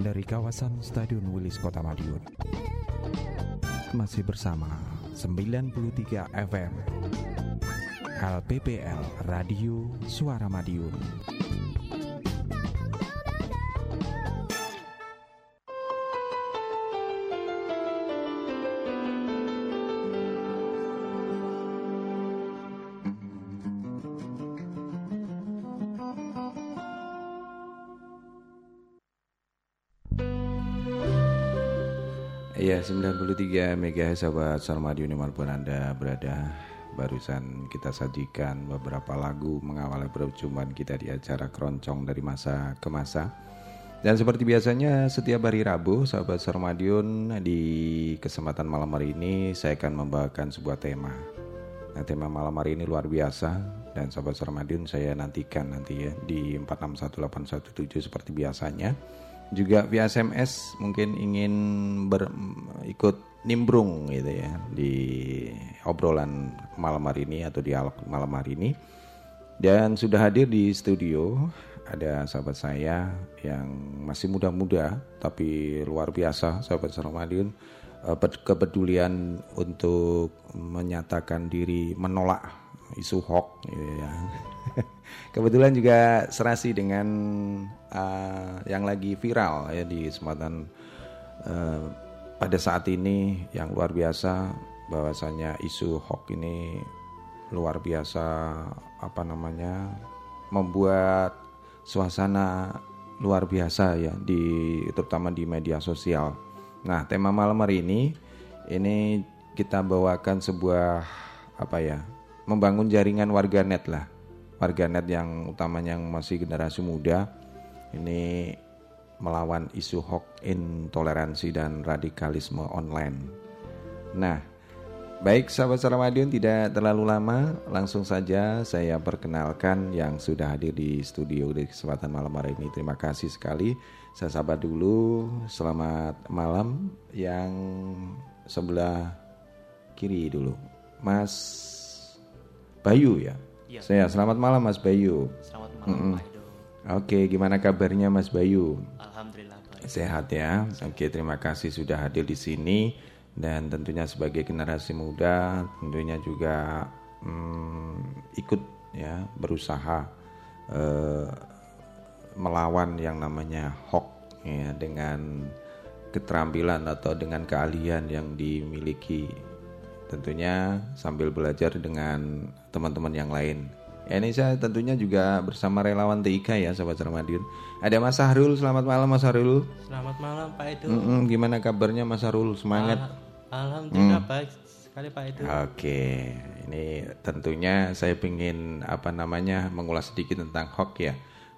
dari kawasan Stadion Wilis Kota Madiun. Masih bersama 93 FM LPPL Radio Suara Madiun. 93 MHz sahabat Sarmadiun di mana pun Anda berada. Barusan kita sajikan beberapa lagu mengawali perjumpaan kita di acara keroncong dari masa ke masa. Dan seperti biasanya setiap hari Rabu sahabat Sarmadiun di kesempatan malam hari ini saya akan membawakan sebuah tema. Nah tema malam hari ini luar biasa dan sahabat Sarmadiun saya nantikan nanti ya di 461817 seperti biasanya. Juga via SMS mungkin ingin ber, ikut nimbrung gitu ya di obrolan malam hari ini atau dialog malam hari ini dan sudah hadir di studio ada sahabat saya yang masih muda-muda tapi luar biasa sahabat Sarmadiun eh, kepedulian untuk menyatakan diri menolak isu hoax gitu ya. Kebetulan juga serasi dengan uh, yang lagi viral ya di kesempatan uh, pada saat ini yang luar biasa bahwasanya isu hoax ini luar biasa apa namanya membuat suasana luar biasa ya di terutama di media sosial. Nah, tema malam hari ini ini kita bawakan sebuah apa ya? membangun jaringan warganet lah warganet yang utamanya yang masih generasi muda ini melawan isu hoax, intoleransi dan radikalisme online. Nah, baik sahabat Salamadion tidak terlalu lama, langsung saja saya perkenalkan yang sudah hadir di studio di kesempatan malam hari ini. Terima kasih sekali. Saya sahabat dulu, selamat malam yang sebelah kiri dulu. Mas Bayu ya. Iya. Saya selamat malam Mas Bayu. Selamat malam. Pak Edo. Oke, gimana kabarnya Mas Bayu? Sehat ya. Oke, terima kasih sudah hadir di sini dan tentunya sebagai generasi muda tentunya juga hmm, ikut ya berusaha eh, melawan yang namanya hoax ya dengan keterampilan atau dengan keahlian yang dimiliki tentunya sambil belajar dengan teman-teman yang lain. Ya, ini saya tentunya juga bersama relawan TIK ya, sahabat Ramadhan. Ada Mas Sahrul, selamat malam Mas Sahrul. Selamat malam Pak Edo. Mm-mm, gimana kabarnya Mas Sahrul? Semangat. Al- Alhamdulillah Hmm. baik sekali Pak Edo. Oke, ini tentunya saya ingin apa namanya mengulas sedikit tentang hoax ya.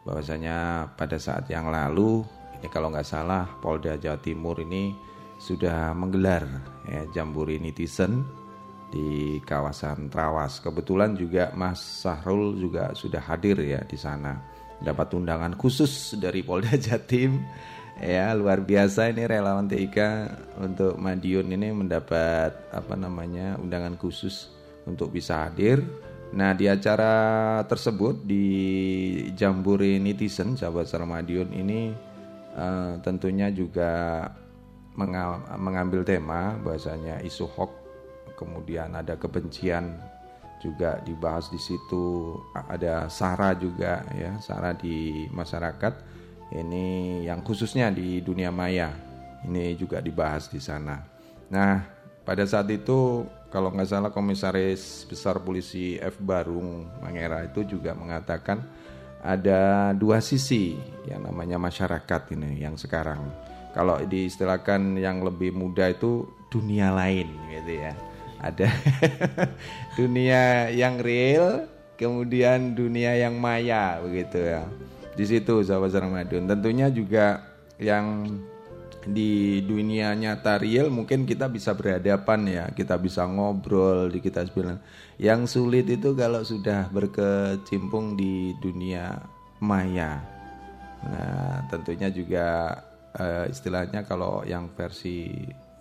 Bahwasanya pada saat yang lalu ini kalau nggak salah Polda Jawa Timur ini sudah menggelar ya jamburi netizen di kawasan Trawas. Kebetulan juga Mas Sahrul juga sudah hadir ya di sana. Dapat undangan khusus dari Polda Jatim. Ya, luar biasa ini relawan TIK untuk Madiun ini mendapat apa namanya undangan khusus untuk bisa hadir. Nah, di acara tersebut di Jambore Netizen sahabat Salam Madiun ini eh, tentunya juga mengambil tema bahasanya isu hoax kemudian ada kebencian juga dibahas di situ. Ada sara juga ya sara di masyarakat. Ini yang khususnya di dunia maya ini juga dibahas di sana. Nah pada saat itu kalau nggak salah komisaris besar polisi F Barung Mangera itu juga mengatakan ada dua sisi yang namanya masyarakat ini yang sekarang. Kalau diistilahkan yang lebih muda itu dunia lain gitu ya ada. Dunia yang real kemudian dunia yang maya begitu ya. Di situ sahabat Ramadan tentunya juga yang di dunia nyata real mungkin kita bisa berhadapan ya. Kita bisa ngobrol di kita bilang. Yang sulit itu kalau sudah berkecimpung di dunia maya. Nah tentunya juga eh, istilahnya kalau yang versi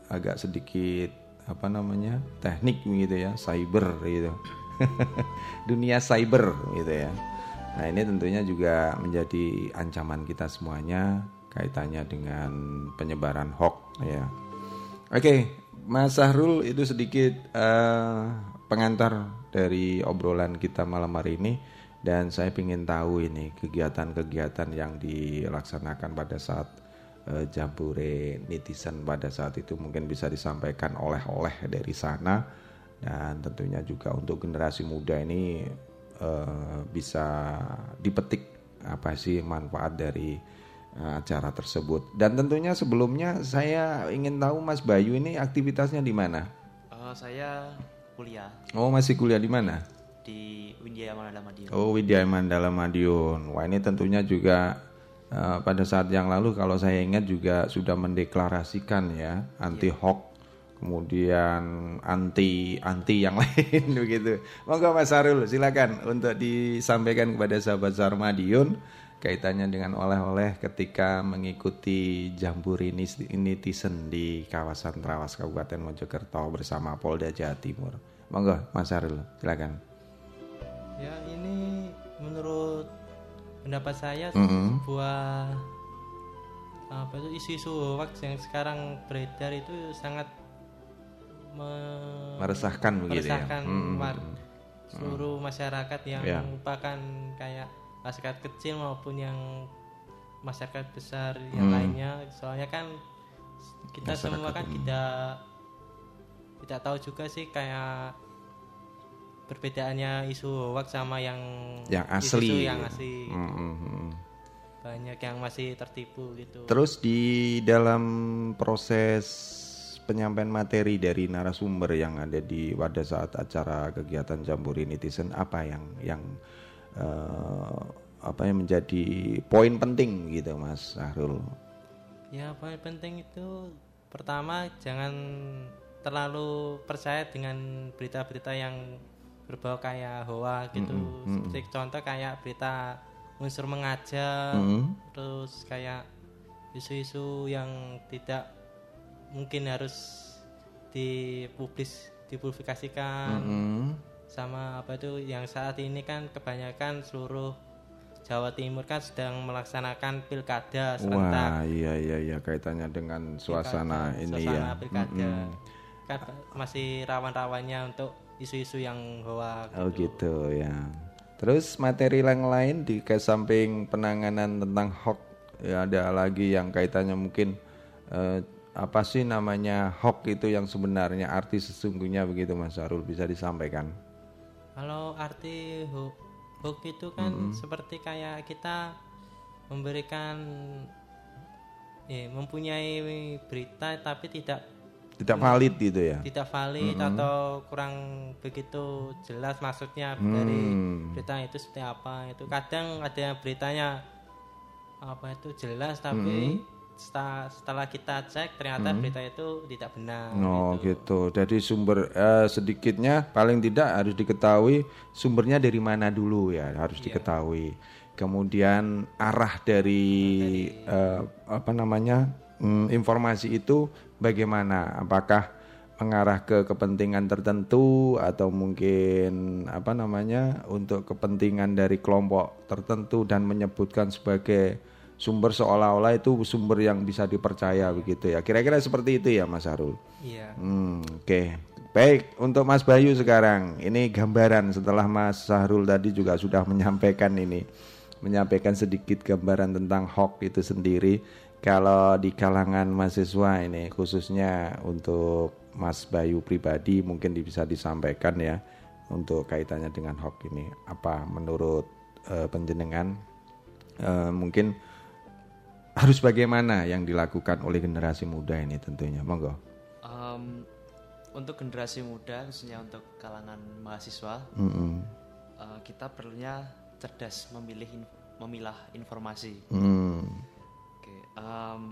agak sedikit apa namanya teknik gitu ya cyber gitu. Dunia cyber gitu ya. Nah ini tentunya juga menjadi ancaman kita semuanya kaitannya dengan penyebaran hoax ya. Oke, Mas Sahrul itu sedikit eh, pengantar dari obrolan kita malam hari ini. Dan saya ingin tahu ini kegiatan-kegiatan yang dilaksanakan pada saat eh, jambore netizen pada saat itu mungkin bisa disampaikan oleh-oleh dari sana dan tentunya juga untuk generasi muda ini eh, bisa dipetik apa sih manfaat dari eh, acara tersebut dan tentunya sebelumnya saya ingin tahu Mas Bayu ini aktivitasnya di mana? Oh, saya kuliah Oh masih kuliah di mana? di Widya Manada Madiun. Oh Widya Mandala Madiun. Wah ini tentunya juga eh, pada saat yang lalu kalau saya ingat juga sudah mendeklarasikan ya anti hoax kemudian anti anti yang lain begitu. Monggo Mas Sarul silakan untuk disampaikan kepada sahabat Sarmadiun kaitannya dengan oleh-oleh ketika mengikuti jamburi netizen di kawasan Trawas Kabupaten Mojokerto bersama Polda Jawa Timur. Monggo Mas Sarul silakan. Ya, ini menurut pendapat saya Mm-mm. sebuah apa itu isu-isu hoax yang sekarang beredar itu sangat me- Meresahkan begitu ya? meresahkan Mm-mm. war- seluruh masyarakat yang Ya. merupakan kayak masyarakat kecil maupun yang masyarakat besar yang Hmm. lainnya soalnya kan kita Masyarakat semua kan tidak tidak tahu juga sih kayak perbedaannya isu hoax sama yang yang isu asli. yang asli. Mm, mm, mm. banyak yang masih tertipu gitu. Terus di dalam proses penyampaian materi dari narasumber yang ada di pada saat acara kegiatan Jamburi Netizen apa yang yang eh, apa yang menjadi poin penting gitu Mas Sahrul ya poin penting itu pertama jangan terlalu percaya dengan berita-berita yang berbau kayak hoax gitu seperti contoh kayak berita unsur mengajak Mm. terus kayak isu-isu yang tidak mungkin harus dipublis dipublikasikan Mm. sama apa itu yang saat ini kan kebanyakan seluruh Jawa Timur kan sedang melaksanakan pilkada serentak Wah iya iya iya kaitannya dengan suasana Pilkada, ini suasana ya pilkada. Mm-mm. kan masih rawan-rawannya untuk isu-isu yang hoax Oh gitu ya. Terus materi yang lain di ke samping penanganan tentang hoax ya ada lagi yang kaitannya mungkin eh, apa sih namanya hoax itu yang sebenarnya arti sesungguhnya begitu Mas Sarul bisa disampaikan. Kalau arti ho- hoax itu kan seperti kayak kita memberikan eh, mempunyai berita tapi tidak Tidak valid gitu ya. tidak valid atau kurang begitu jelas maksudnya dari Hmm. berita itu seperti apa itu kadang ada yang beritanya apa itu jelas tapi setelah, setelah kita cek ternyata berita itu tidak benar Oh gitu. Jadi sumber eh, sedikitnya paling tidak harus diketahui sumbernya dari mana dulu ya harus diketahui. Kemudian arah dari eh, apa namanya mm, informasi itu bagaimana? Apakah mengarah ke kepentingan tertentu atau mungkin apa namanya untuk kepentingan dari kelompok tertentu dan menyebutkan sebagai sumber seolah-olah itu sumber yang bisa dipercaya begitu ya. Kira-kira seperti itu ya Mas Harul. iya Hmm, oke. Baik, untuk Mas Bayu sekarang ini gambaran setelah Mas Sahrul tadi juga sudah menyampaikan ini, menyampaikan sedikit gambaran tentang hoax itu sendiri. Kalau di kalangan mahasiswa ini khususnya untuk Mas Bayu pribadi mungkin bisa disampaikan ya untuk kaitannya dengan hoax ini. Apa menurut eh, penjenengan eh, mungkin harus bagaimana yang dilakukan oleh generasi muda ini tentunya, monggo. Em, untuk generasi muda khususnya untuk kalangan mahasiswa Mm-mm. eh, kita perlunya cerdas memilih memilah informasi Hmm. Em,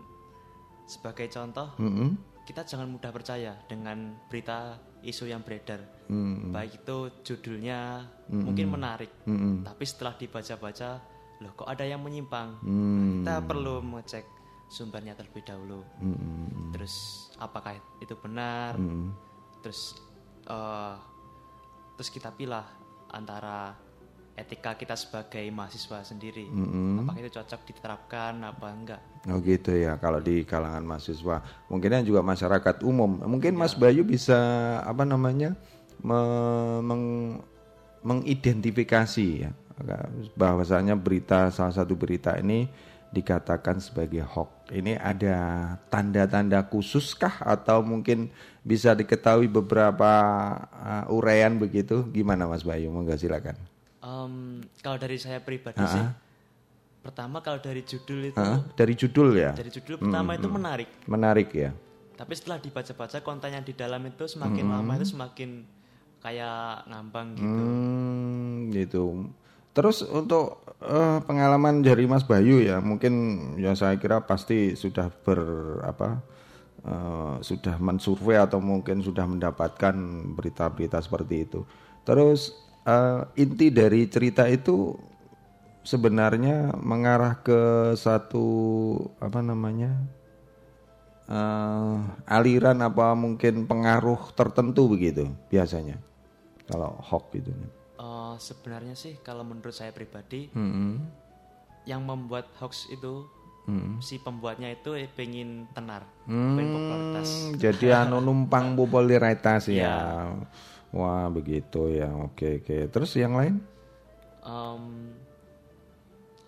sebagai contoh Mm-mm. kita jangan mudah percaya dengan berita isu yang beredar Mm-mm. baik itu judulnya mungkin menarik Mm-mm. tapi setelah dibaca-baca loh kok ada yang menyimpang Hmm. kita perlu mengecek sumbernya terlebih dahulu Mm-mm. terus apakah itu benar Mm-mm. terus eh terus kita pilih antara etika kita sebagai mahasiswa sendiri. Mm-mm. Apakah itu cocok diterapkan apa enggak? Oh gitu ya kalau di kalangan mahasiswa. Mungkin juga masyarakat umum. Mungkin Mas Bayu bisa apa namanya me- meng- mengidentifikasi ya. Bahwasanya berita salah satu berita ini dikatakan sebagai hoax. Ini ada tanda-tanda khusus kah atau mungkin bisa diketahui beberapa uh, uraian begitu? Gimana Mas Bayu? Monggo silakan Em, kalau dari saya pribadi Ah, sih, ah. pertama kalau dari judul itu, Hah? dari judul ya dari judul pertama itu menarik. menarik ya Tapi setelah dibaca-baca konten yang di dalam itu semakin lama itu semakin kayak ngambang gitu. Hmm, gitu. Terus untuk eh, pengalaman dari Mas Bayu ya, mungkin ya saya kira pasti sudah ber apa eh, sudah mensurvei atau mungkin sudah mendapatkan berita-berita seperti itu. Terus eh, inti dari cerita itu sebenarnya mengarah ke satu apa namanya eh, aliran apa mungkin pengaruh tertentu begitu biasanya kalau hoax gitu. Eh, sebenarnya sih kalau menurut saya pribadi, Hmm. yang membuat hoax itu Hmm. si pembuatnya itu eh, pengen tenar, Hmm, pengen popularitas. jadi anu numpang popularitas ya. Wah begitu ya, oke oke. Terus yang lain? Em,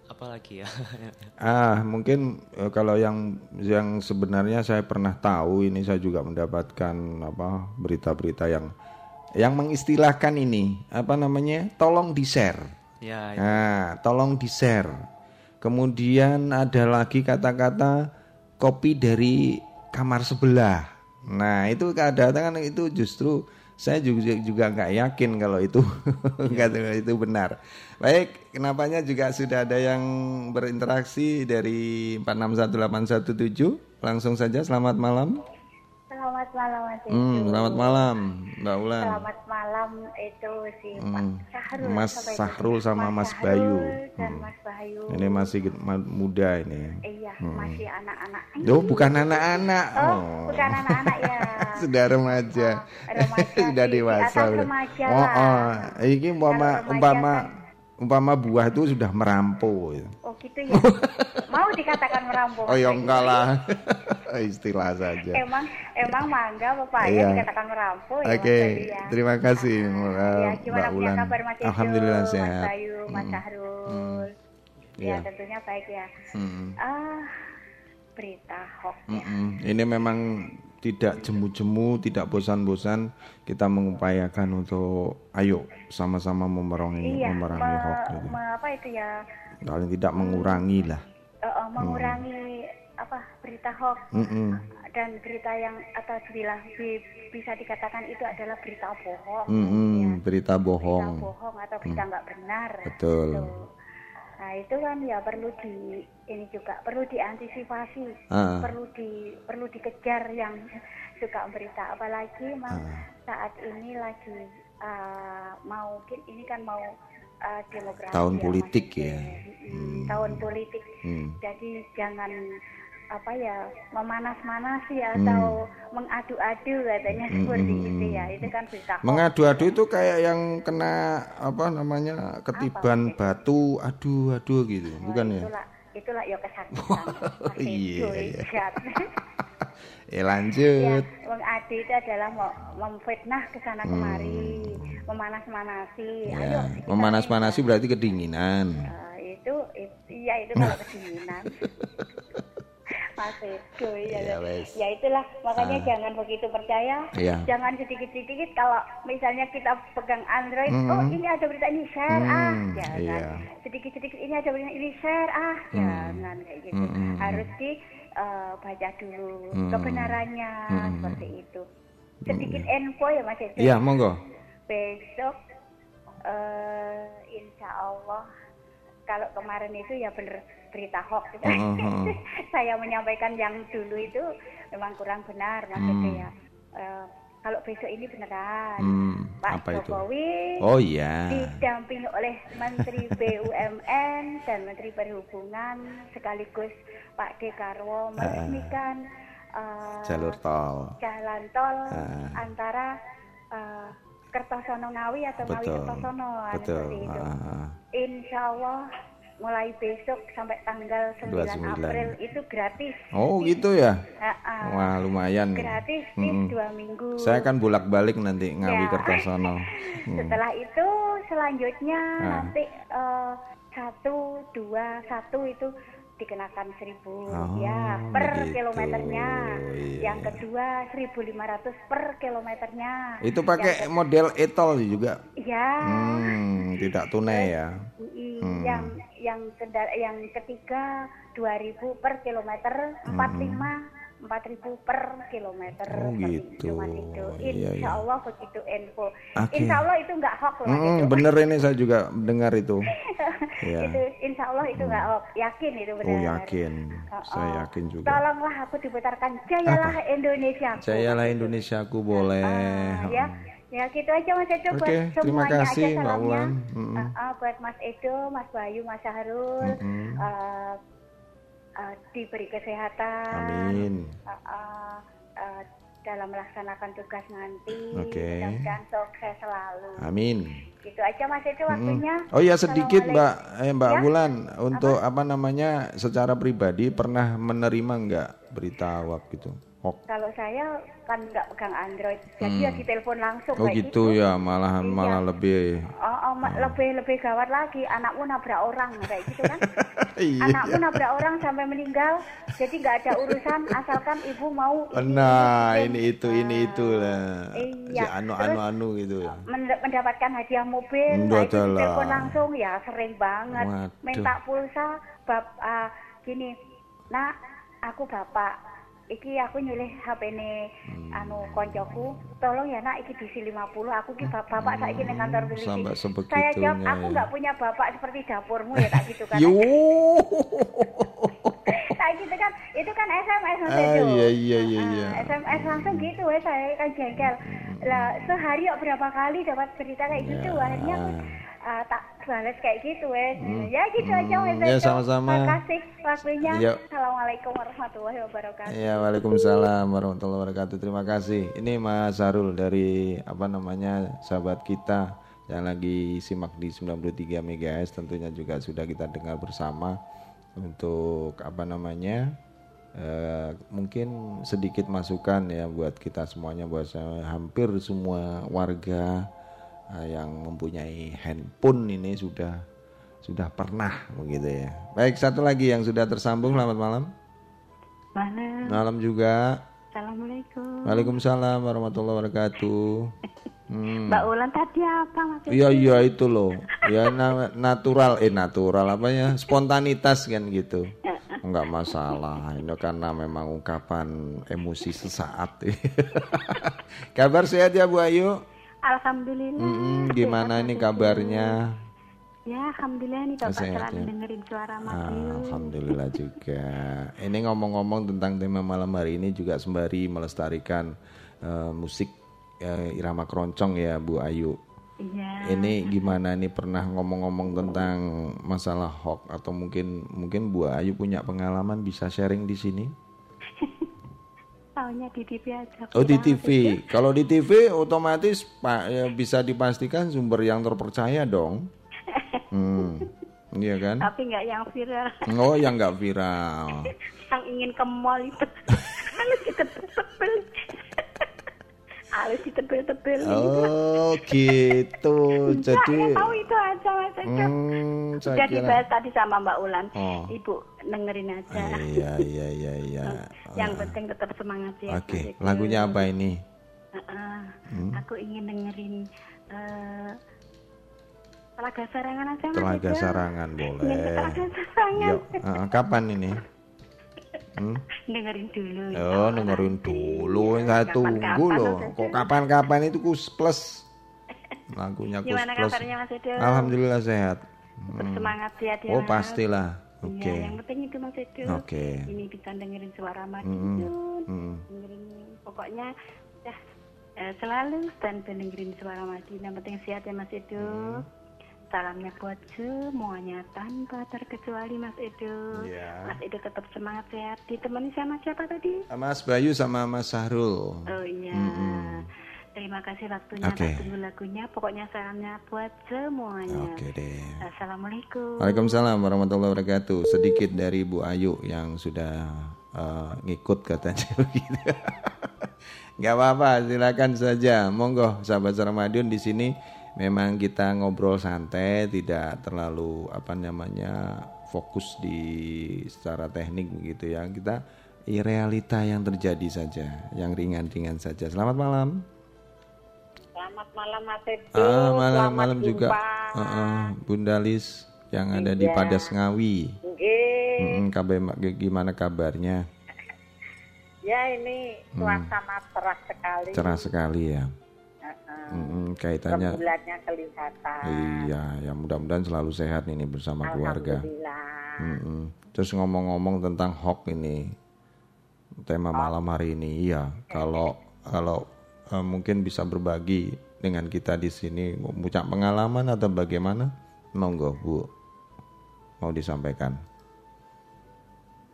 apa lagi ya? Ah mungkin eh, kalau yang yang sebenarnya saya pernah tahu ini saya juga mendapatkan apa berita-berita yang yang mengistilahkan ini apa namanya tolong di share. ya, ya. Nah, tolong di share. Kemudian ada lagi kata-kata kopi dari kamar sebelah. Nah, itu kadang-kadang itu justru saya juga juga nggak yakin kalau itu nggak itu benar. Baik, kenapanya juga sudah ada yang berinteraksi dari 461817. Langsung saja selamat malam. Selamat malam Mas. Hmm, selamat malam, Mbak Ulan. Selamat malam itu si Hmm, Pak Sahrul. Mas. Sahrul sama Mas Sahrul Bayu. Dan Hmm. Mas Bayu. Ini masih ma- muda ini. Iya, masih anak-anak. Loh, bukan anak-anak. Oh, bukan anak-anak ya. Sudah remaja. remaja Sudah dewasa. remaja Oh, oh. Ini umpama umpama kan- umpama buah itu sudah merampu. ya. Oh gitu ya. Mau dikatakan merampok. Oh ya enggak lah. Istilah saja. Emang emang mangga pepaya Iya. dikatakan merampok ya. Oke, Mas Bayu ya. terima kasih uh, ya, Mbak Ulan. kabar Mas Alhamdulillah Mas sehat. Bayu, Mas Hmm. Sahrul. Iya. Ya tentunya baik ya. Hmm. Ah, berita hoax ya. Mm-mm. Ini memang tidak jemu-jemu, tidak bosan-bosan kita mengupayakan untuk ayo sama-sama memerangi Iya, memerangi me- hoax gitu. me- apa itu ya? Paling tidak mengurangi lah. eh, eh, mengurangi apa berita hoax Mm-mm. dan berita yang atau bilang bi- bisa dikatakan itu adalah berita bohong. Mm-mm, ya. berita Berita bohong. bohong atau berita nggak benar. Betul. Tuh. Nah itu kan ya perlu di ini juga perlu diantisipasi, Ah. perlu di perlu dikejar yang suka berita apalagi mah Ah. saat ini lagi uh, mau mungkin ini kan mau uh, Tahun ya, politik Mas. ya. Mm, Hmm. tahun politik Hmm. jadi jangan apa ya memanas-manasi Hmm. atau mengadu-adu katanya seperti itu ya itu kan berita. Mengadu-adu itu kayak yang kena apa namanya ketiban batu, aduh aduh gitu, bukan ya? itulah itulah ya kesakitan Iya, iya. Eh ya lanjut. mengadu itu adalah mau memfitnah ke sana kemari memanas-manasi Hmm. Ya, ayo memanas-manasi berarti kedinginan. Itu, itu iya itu kalau kedinginan Mas Edo ya, Ya, wes. ya itulah makanya jangan begitu percaya. Iya. jangan sedikit-sedikit kalau misalnya kita pegang Android oh ini ada berita ini share ah. Hmm, jangan. iya. sedikit-sedikit ini ada berita ini share ah. Jangan kayak gitu. Hmm, hmm, harus di eh, baca dulu Hmm. kebenarannya Hmm. seperti itu. Sedikit info ya Mas Edo Iya, monggo. besok eh insya Allah kalau kemarin itu ya bener berita hoax Heeh, heeh. saya menyampaikan yang dulu itu memang kurang benar maksudnya ya Eh, kalau besok ini beneran Hmm, Pak apa itu? Jokowi Oh iya. didampingi oleh Menteri BUMN dan Menteri Perhubungan sekaligus Pak Dekarwo meresmikan eh, Jalur tol. jalan tol Ah. antara eh, Kertosono Ngawi atau Ngawi. Kertosono nah, Betul. seperti itu. Ah, ah. Insya Allah mulai besok sampai tanggal 9 29. April itu gratis. Oh gitu ya. Ah, ah. Wah lumayan gratis di Mm-mm. dua minggu. Saya kan bolak-balik nanti Ngawi Ya. Kertosono. Hmm. Setelah itu selanjutnya Ah. nanti eh, satu dua satu itu dikenakan seribu Oh, ya per begitu. kilometernya. Iya. Yang kedua 1.500 per kilometernya. Itu pakai model etol juga. Ya. Hmm, tidak tunai ya. I- Hmm. Yang yang yang ketiga 2000 per kilometer, 45 4000 per kilometer. Hmm. Oh, gitu. itu, Ido. Iya, Insya iya. Allah begitu info. Oke. Insya Allah itu nggak hoax loh. Hmm, Ido. bener ini saya juga dengar itu. Iya. itu Insya Allah itu nggak hoax. Yakin itu benar. Oh yakin, Oh, saya oh. yakin juga. Tolonglah aku diputarkan Jayalah Indonesia. Jayalah Indonesiaku boleh. Ah, ya, ya gitu aja Mas Edo Oke, buat terima kasih, aja Mbak salamnya. Ulan. Mm-mm. Ah, ah, buat Mas Edo, Mas Bayu, Mas Syahrul, Mm-mm. eh, eh, diberi kesehatan. Amin. Ah, ah, eh, dalam melaksanakan tugas nanti. Oke. Mudah-mudahan sukses selalu. Amin. Gitu aja Mas Edo waktunya. Oh ya sedikit Mbak, eh, Mbak Ya? Wulan untuk apa? namanya secara pribadi pernah menerima nggak berita hoax gitu? Hoax. Kalau saya kan nggak pegang Android, jadi ya ditelepon langsung Hmm. Oh kayak gitu ya, malahan Iya. malah lebih. Oh, oh, ma- lebih lebih gawat lagi anakmu nabrak orang kayak gitu kan Iya. anakmu nabrak orang sampai meninggal jadi nggak ada urusan asalkan ibu mau ini, Nah, ini, ini itu ini itu lah. Iya. Si anu anu anu gitu ya. men- mendapatkan hadiah mobil Enggak nah, itu telepon langsung ya sering banget Waduh. minta pulsa bab ah, gini nak aku bapak iki aku nyulih HP ini Hmm. anu koncoku tolong ya nak iki diisi 50 aku ki bap- bapak saiki ning kantor polisi saya sebegitunya jawab aku ya. nggak punya bapak seperti dapurmu ya tak gitu kan Yo. tak gitu kan itu kan SMS Mas Ah, Edo. iya, iya, iya, Ah, iya. SMS langsung gitu ya saya kan jengkel lah sehari berapa kali dapat berita kayak gitu Ya. akhirnya aku ah, tak balas kayak gitu wes ya gitu aja Mas Ya, sama-sama. terima kasih waktunya Iya. assalamualaikum warahmatullahi wabarakatuh Ya, Waalaikumsalam warahmatullahi wabarakatuh. Terima kasih. Ini Mas Sarul dari apa namanya sahabat kita yang lagi simak di 93 MHz tentunya juga sudah kita dengar bersama untuk apa namanya eh, mungkin sedikit masukan ya buat kita semuanya buat saya hampir semua warga eh, yang mempunyai handphone ini sudah sudah pernah begitu ya. Baik satu lagi yang sudah tersambung selamat malam. Malam. Malam juga. Assalamualaikum. Waalaikumsalam warahmatullahi wabarakatuh. Hmm. Mbak Ulan tadi apa Mas? Iya iya itu loh. Ya na- natural eh natural apa ya? Spontanitas kan gitu. Enggak masalah. Ini karena memang ungkapan emosi sesaat. Kabar sehat ya Bu Ayu? Alhamdulillah. Mm-mm, gimana ini kabarnya? Ya, alhamdulillah nih Bapak Sehat, selalu ya? dengerin suara Mas Ah. Alhamdulillah juga. Ini ngomong-ngomong tentang tema malam hari ini juga sembari melestarikan eh, musik eh, irama keroncong ya Bu Ayu. Iya. Ini gimana nih pernah ngomong-ngomong tentang masalah hoax atau mungkin mungkin Bu Ayu punya pengalaman bisa sharing di sini? Taunya di TV aja. Oh di TV. Kalau di TV otomatis Pak ya, bisa dipastikan sumber yang terpercaya dong. Hmm. Iya kan? Tapi nggak yang viral. Oh yang nggak viral. yang ingin ke mall itu. Harus ditebel-tebel. Harus ditebel-tebel. Oh gitu. Jadi ya tahu itu aja Mas Edo. hmm, Sudah dibahas tadi sama Mbak Ulan. Oh. Ibu dengerin aja. Iya iya iya iya. Yang penting tetap semangat ya. Oke, Edo. lagunya apa ini? Heeh. Hmm? Aku ingin dengerin eh Telaga Sarangan aja Mas Telaga. Sarangan ke boleh. Telaga Sarangan. Yuk, ah, kapan ini? Hmm? dengerin dulu. ya. Oh, dengerin dulu, saya tunggu loh. Kok kapan-kapan itu kus plus lagunya kus Gimana plus. kabarnya Mas Edo? Alhamdulillah sehat. Tetap semangat ya dia. Oh pastilah. Iya, Oke. yang penting itu Mas Edo. Oke. Ini bisa dengerin suara Mas. Edo. Mm. Dengerin pokoknya ya selalu stand dengerin suara. Yang penting sehat ya Mas Edo. Mm. Salamnya buat semuanya tanpa terkecuali Mas Edo. Iya. Mas Edo tetap semangat sehat. Ditemani sama siapa tadi? Mas Bayu sama Mas Sahrul. Oh iya. Mm-mm. Terima kasih waktunya Oke. Pak tunggu lagunya. Pokoknya salamnya buat semuanya. Oke deh. Assalamualaikum. Waalaikumsalam warahmatullahi wabarakatuh. Sedikit dari Bu Ayu yang sudah eh, ngikut katanya begitu. Gak apa-apa, silakan saja. Monggo, sahabat Ramadan di sini memang kita ngobrol santai, tidak terlalu apa namanya fokus di secara teknik begitu ya. Kita i- realita yang terjadi saja, yang ringan-ringan saja. Selamat malam. Selamat malam Mas Edo. Ah, malam Selamat malam juga. jumpa. Heeh, Bunda Lis yang ada di Iya. Padas Ngawi. Mm, kabar gimana kabarnya? Ya ini suasana cerah sekali. Hmm. Cerah sekali ya. Heeh. Mm, kaitannya Rembulannya kelihatan. iya, ya mudah-mudahan selalu sehat ini bersama keluarga. Mm-mm. Terus ngomong-ngomong tentang hoax ini, tema malam hari ini, iya. Kalau kalau eh, mungkin bisa berbagi dengan kita di sini, punya pengalaman atau bagaimana? Monggo Bu, mau disampaikan.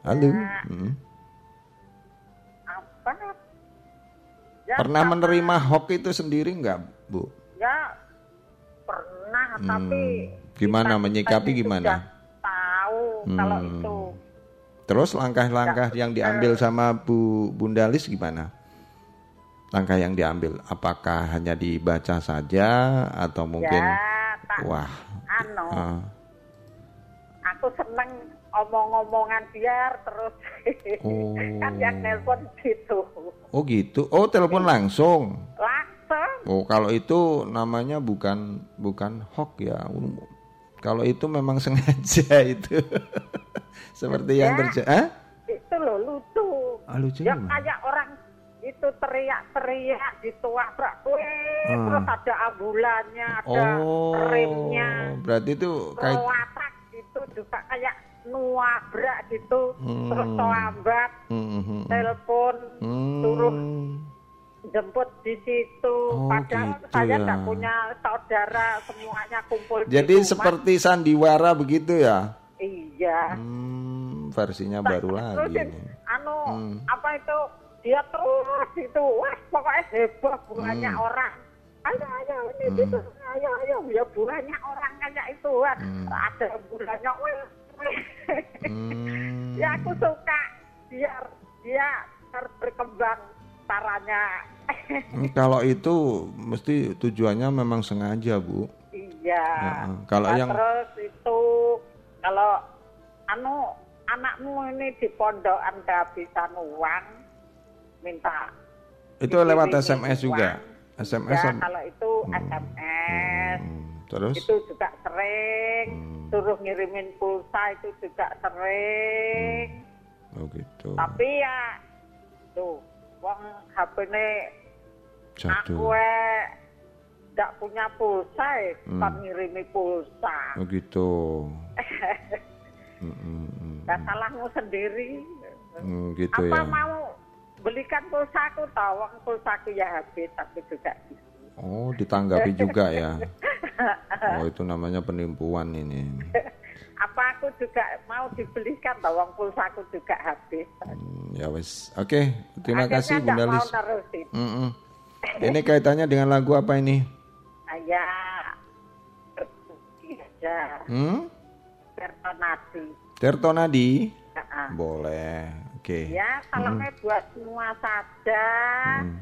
Halo. Mm. Apa? Pernah sama- menerima hoax itu sendiri nggak, Bu? Ya pernah, tapi Hmm. Gimana kita menyikapi gimana? tahu kalau Hmm. itu Terus langkah-langkah yang diambil sama Bu Bundalis gimana? Langkah yang diambil, apakah hanya dibaca saja atau mungkin ya tak wah, anu ah, aku seneng omong-omongan biar terus Oh. kan yang nelpon gitu oh gitu, oh telepon langsung. langsung Oh kalau itu namanya bukan bukan hoax ya, kalau itu memang sengaja itu, seperti yang Ya. terjadi. Ah? itu loh lucu Ah, lucu ya kayak orang itu teriak-teriak ditobrak kue Ah. terus ada ambulannya ada Oh, remnya berarti itu kayak gitu juga kayak nuabrak gitu terus Hmm. terlambat Hmm, hmm, hmm. telepon Hmm. suruh jemput di situ Oh, padahal gitu saya ya. nggak punya saudara semuanya kumpul di Jadi rumah. seperti sandiwara begitu ya? iya Hmm, versinya baru lagi ini. anu Hmm. apa itu dia terus itu wah pokoknya heboh bunganya Hmm. orang ayo ayo ini gitu ayo ayo ya orang kayak itu wah. Hmm. ada wih. Hmm. ya aku suka biar dia harus berkembang caranya Hmm, Kalau itu mesti tujuannya memang sengaja, Bu. iya Heeh. Kalau Nah, yang terus itu kalau anu anakmu ini di pondokan kehabisan uang minta itu lewat SMS juga. uang. SMS ya kalau itu SMS Hmm, Terus itu juga sering Hmm. suruh ngirimin pulsa itu juga sering oh gitu. tapi ya tuh uang HP ini aku eh, nggak punya pulsa eh, Hmm. kan ngirimi pulsa Oh gitu. Hmm, hmm, hmm. Nah, salahmu sendiri Hmm, gitu apa ya. mau belikan pulsaku tahu uang pulsaku ya habis aku juga gitu. Oh, ditanggapi juga ya. Oh, itu namanya penipuan ini. apa aku juga mau dibelikan tahu uang pulsaku juga habis Hmm, ya wes. Oke, terima Akhirnya kasih Bunda Lis. nerusin Mm-mm. Ini kaitannya dengan lagu apa ini? berbukti aja Hmm? Bertonati Terto Nadi? Heeh. Boleh. Oke. ya salamnya buat semua saja Hmm.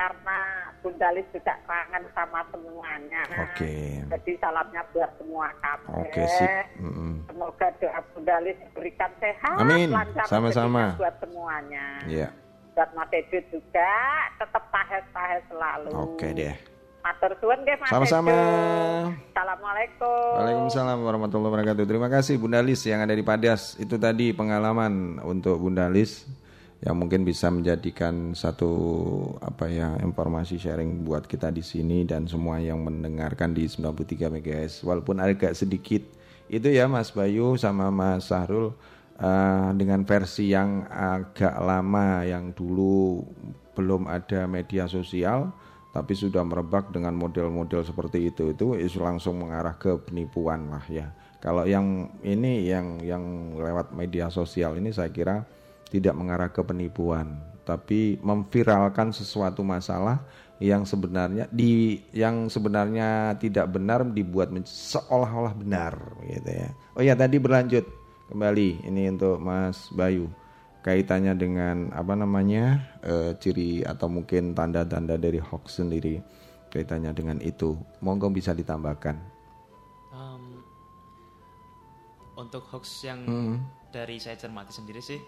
Karena Bunda Lis juga kangen sama semuanya Oke. jadi salamnya buat semua kamu Oke, sip. Mm-mm. Semoga doa Bunda Lis diberikan sehat, Amin. lancar Sama-sama. buat semuanya. Iya. Buat Mas Edo juga tetap tahes-tahes selalu. Oke deh. Matur suwun Mas Sama-sama. Assalamualaikum. Waalaikumsalam warahmatullahi wabarakatuh. Terima kasih Bunda Lis yang ada di Padas. Itu tadi pengalaman untuk Bunda Lis yang mungkin bisa menjadikan satu apa ya informasi sharing buat kita di sini dan semua yang mendengarkan di 93 MHz walaupun agak sedikit itu ya Mas Bayu sama Mas Sahrul eh, dengan versi yang agak lama yang dulu belum ada media sosial tapi sudah merebak dengan model-model seperti itu itu langsung mengarah ke penipuan lah ya. Kalau yang ini yang yang lewat media sosial ini saya kira tidak mengarah ke penipuan tapi memviralkan sesuatu masalah yang sebenarnya di yang sebenarnya tidak benar dibuat seolah-olah benar gitu ya. Oh ya tadi berlanjut kembali ini untuk Mas Bayu kaitannya dengan apa namanya eh, ciri atau mungkin tanda-tanda dari hoax sendiri kaitannya dengan itu. Monggo bisa ditambahkan. Em, untuk hoax yang Hmm. dari saya cermati sendiri sih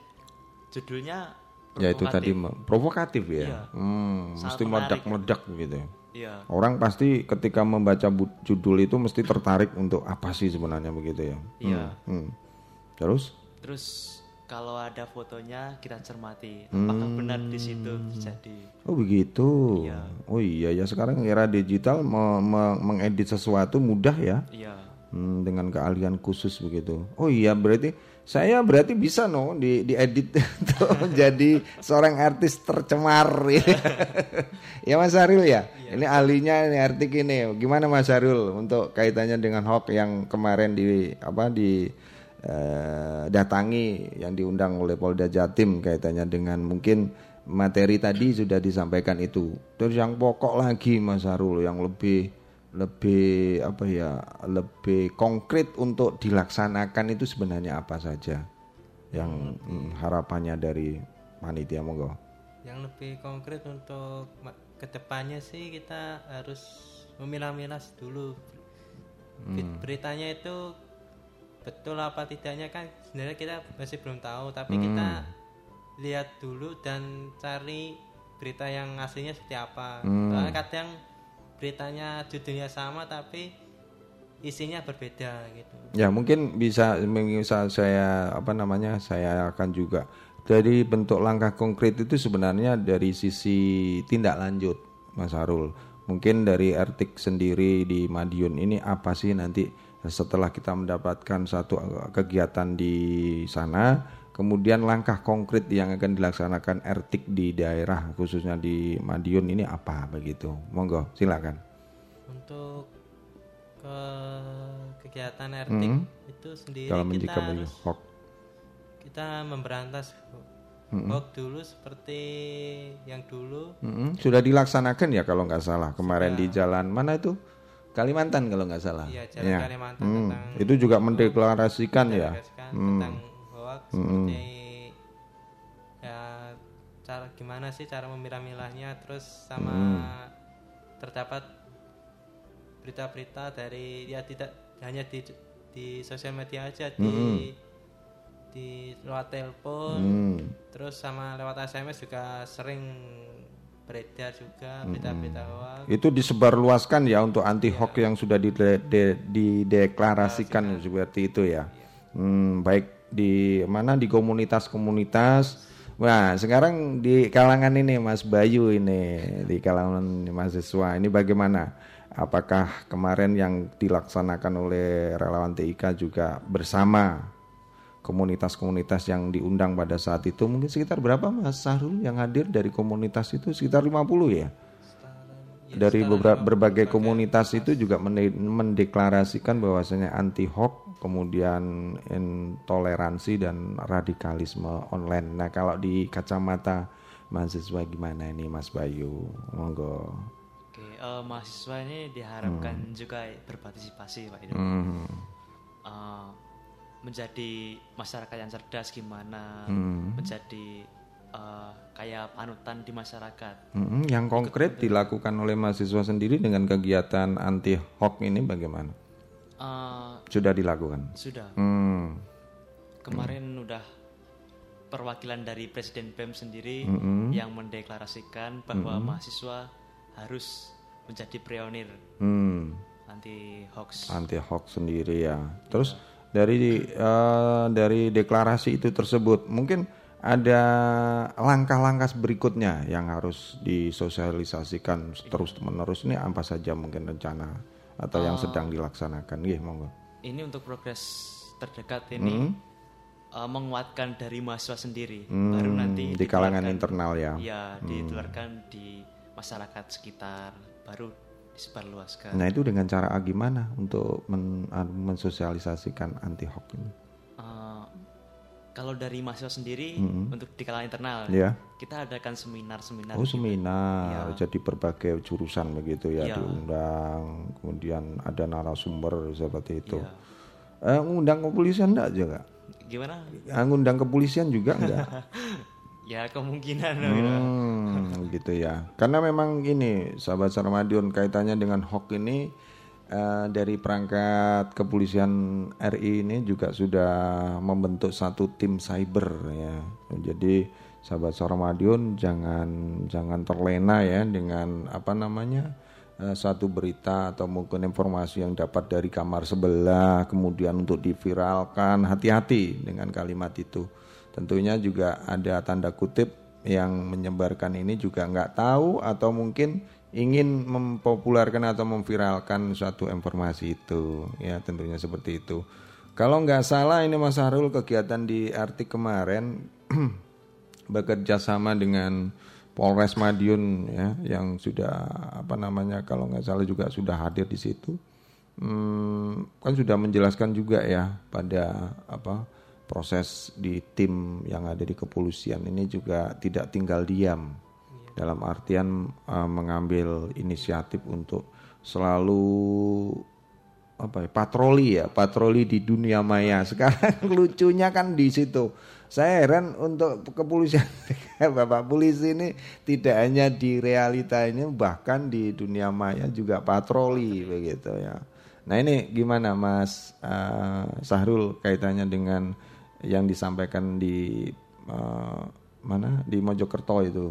judulnya Ya itu tadi provokatif ya. Iya. Hmm, Sangat mesti meledak-meledak gitu. Iya. Orang pasti ketika membaca judul itu mesti tertarik untuk apa sih sebenarnya begitu ya. Iya. Hmm. Terus? Terus kalau ada fotonya kita cermati apakah Hmm. benar di situ terjadi. Oh begitu. Iya. Oh iya ya sekarang era digital me- me- mengedit sesuatu mudah ya. Iya. Hmm, dengan keahlian khusus begitu. Oh iya berarti saya berarti bisa no di diedit menjadi seorang artis tercemar ya Mas Aril ya. Ini ahlinya ini artik ini. Gimana Mas Aril untuk kaitannya dengan hoax yang kemarin di apa di eh, datangi yang diundang oleh Polda Jatim kaitannya dengan mungkin materi tadi sudah disampaikan itu. Terus yang pokok lagi Mas Arul yang lebih lebih apa ya lebih konkret untuk dilaksanakan itu sebenarnya apa saja? Yang mm, harapannya dari panitia monggo. Yang lebih konkret untuk ke depannya sih kita harus memilah-milah dulu. Ber- beritanya itu betul apa tidaknya kan sebenarnya kita masih belum tahu tapi kita lihat dulu dan cari berita yang aslinya seperti apa. Soalnya kadang beritanya judulnya sama tapi isinya berbeda gitu. Ya mungkin bisa bisa saya apa namanya saya akan juga. Dari bentuk langkah konkret itu sebenarnya dari sisi tindak lanjut Mas Harul. Mungkin dari Ertik sendiri di Madiun ini apa sih nanti setelah kita mendapatkan satu kegiatan di sana kemudian langkah konkret yang akan dilaksanakan Ertik di daerah khususnya di Madiun ini apa begitu? Monggo silakan. Untuk ke kegiatan RT itu sendiri kalau kita harus hoax kita memberantas hoax dulu seperti yang dulu. Mm-mm, sudah dilaksanakan ya kalau nggak salah kemarin di jalan mana itu? Kalimantan kalau nggak salah. Iya, Jalan Kalimantan Hmm, tentang itu juga mendeklarasikan ya. mendeklarasikan tentang hoax seperti ya cara gimana sih cara memilah-milahnya terus sama terdapat berita-berita dari ya tidak hanya di di sosial media aja di di lewat telepon Hmm. terus sama lewat SMS juga sering beredar juga berita-berita hoax Itu disebarluaskan ya untuk anti hoax yang sudah dide- de- dideklarasikan seperti itu ya. Hmm, baik di mana di komunitas-komunitas. Wah, sekarang di kalangan ini Mas Bayu ini di kalangan mahasiswa ini bagaimana? Apakah kemarin yang dilaksanakan oleh relawan TIK juga bersama komunitas-komunitas yang diundang pada saat itu mungkin sekitar berapa Mas Sahrul yang hadir dari komunitas itu sekitar 50 ya? Dari beberapa berbagai komunitas itu juga mende- mendeklarasikan bahwasanya anti hoax kemudian intoleransi dan radikalisme online. Nah, kalau di kacamata mahasiswa gimana ini Mas Bayu? Monggo. Oke, eh, mahasiswa ini diharapkan juga berpartisipasi Pak Ido. Hmm. Eh, menjadi masyarakat yang cerdas gimana, Hmm. menjadi eh, kayak panutan di masyarakat. Mm-mm, yang konkret dilakukan oleh mahasiswa sendiri dengan kegiatan anti hoax ini bagaimana? Eh, Sudah dilakukan. sudah Hmm. kemarin udah perwakilan dari Presiden BEM sendiri yang mendeklarasikan bahwa mahasiswa harus menjadi pionir Hmm. anti hoax. anti hoax sendiri ya. Terus dari eh, dari deklarasi itu tersebut mungkin ada langkah-langkah berikutnya yang harus disosialisasikan terus menerus ini apa saja mungkin rencana atau yang sedang dilaksanakan. Nggih, monggo. Ini untuk progres terdekat ini eh, menguatkan dari mahasiswa sendiri, Hmm, baru nanti di kalangan internal ya. Ya, ditularkan di masyarakat sekitar, baru disebarluaskan. Nah, itu dengan cara gimana untuk men- ah, mensosialisasikan anti hoax ini? Kalau dari mahasiswa sendiri Mm-mm. untuk di kalangan internal Ya. kita adakan seminar-seminar Oh gitu. seminar, jadi berbagai jurusan begitu ya Iya. diundang, kemudian ada narasumber seperti itu. Iya. Eh, ngundang kepolisian enggak juga? gimana Ah, ngundang kepolisian juga enggak? ya kemungkinan gitu. Hmm, gitu ya. Karena memang ini sahabat Sarmadion kaitannya dengan hoax ini eh, dari perangkat kepolisian RI ini juga sudah membentuk satu tim cyber ya. Jadi sahabat Sarmadion jangan jangan terlena ya dengan apa namanya eh, satu berita atau mungkin informasi yang dapat dari kamar sebelah kemudian untuk diviralkan hati-hati dengan kalimat itu tentunya juga ada tanda kutip yang menyebarkan ini juga nggak tahu atau mungkin ingin mempopulerkan atau memviralkan suatu informasi itu ya tentunya seperti itu. Kalau nggak salah ini Mas Harul kegiatan di Artik kemarin bekerja sama dengan Polres Madiun ya yang sudah apa namanya kalau nggak salah juga sudah hadir di situ. Hmm, kan sudah menjelaskan juga ya pada apa proses di tim yang ada di kepolisian ini juga tidak tinggal diam dalam artian eh, mengambil inisiatif untuk selalu apa ya patroli ya patroli di dunia maya. Sekarang lucunya kan di situ. Saya heran untuk kepolisian bapak polisi ini tidak hanya di realita ini bahkan di dunia maya juga patroli begitu ya. Nah ini gimana mas eh, Sahrul kaitannya dengan yang disampaikan di eh, mana di Mojokerto itu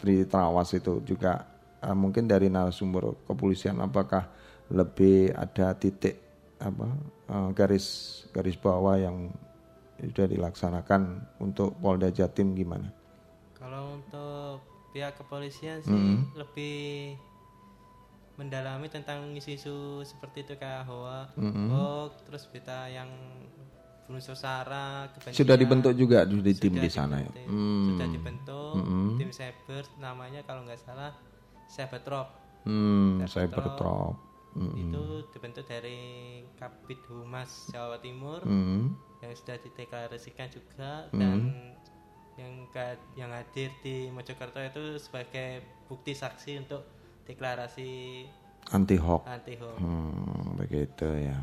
di Trawas itu juga eh, mungkin dari narasumber kepolisian apakah lebih ada titik apa eh, garis garis bawah yang sudah dilaksanakan untuk Polda Jatim gimana? Kalau untuk pihak kepolisian sih Mm-hmm. lebih mendalami tentang isu-isu seperti itu kayak hoa, Mm-hmm. hoax, terus berita yang sara. Sudah dibentuk juga di tim Sudah di sana ya. dibentuk, Hmm. Sudah dibentuk Mm-hmm. tim cyber namanya kalau nggak salah Cybertrop. Hmm, Cybertrop. Hmm. Itu dibentuk dari Kabit Humas Jawa Timur Hmm. yang sudah dideklarasikan juga dan yang yang hadir di Mojokerto itu sebagai bukti saksi untuk deklarasi Anti hoax. anti hoax. Hmm, begitu ya.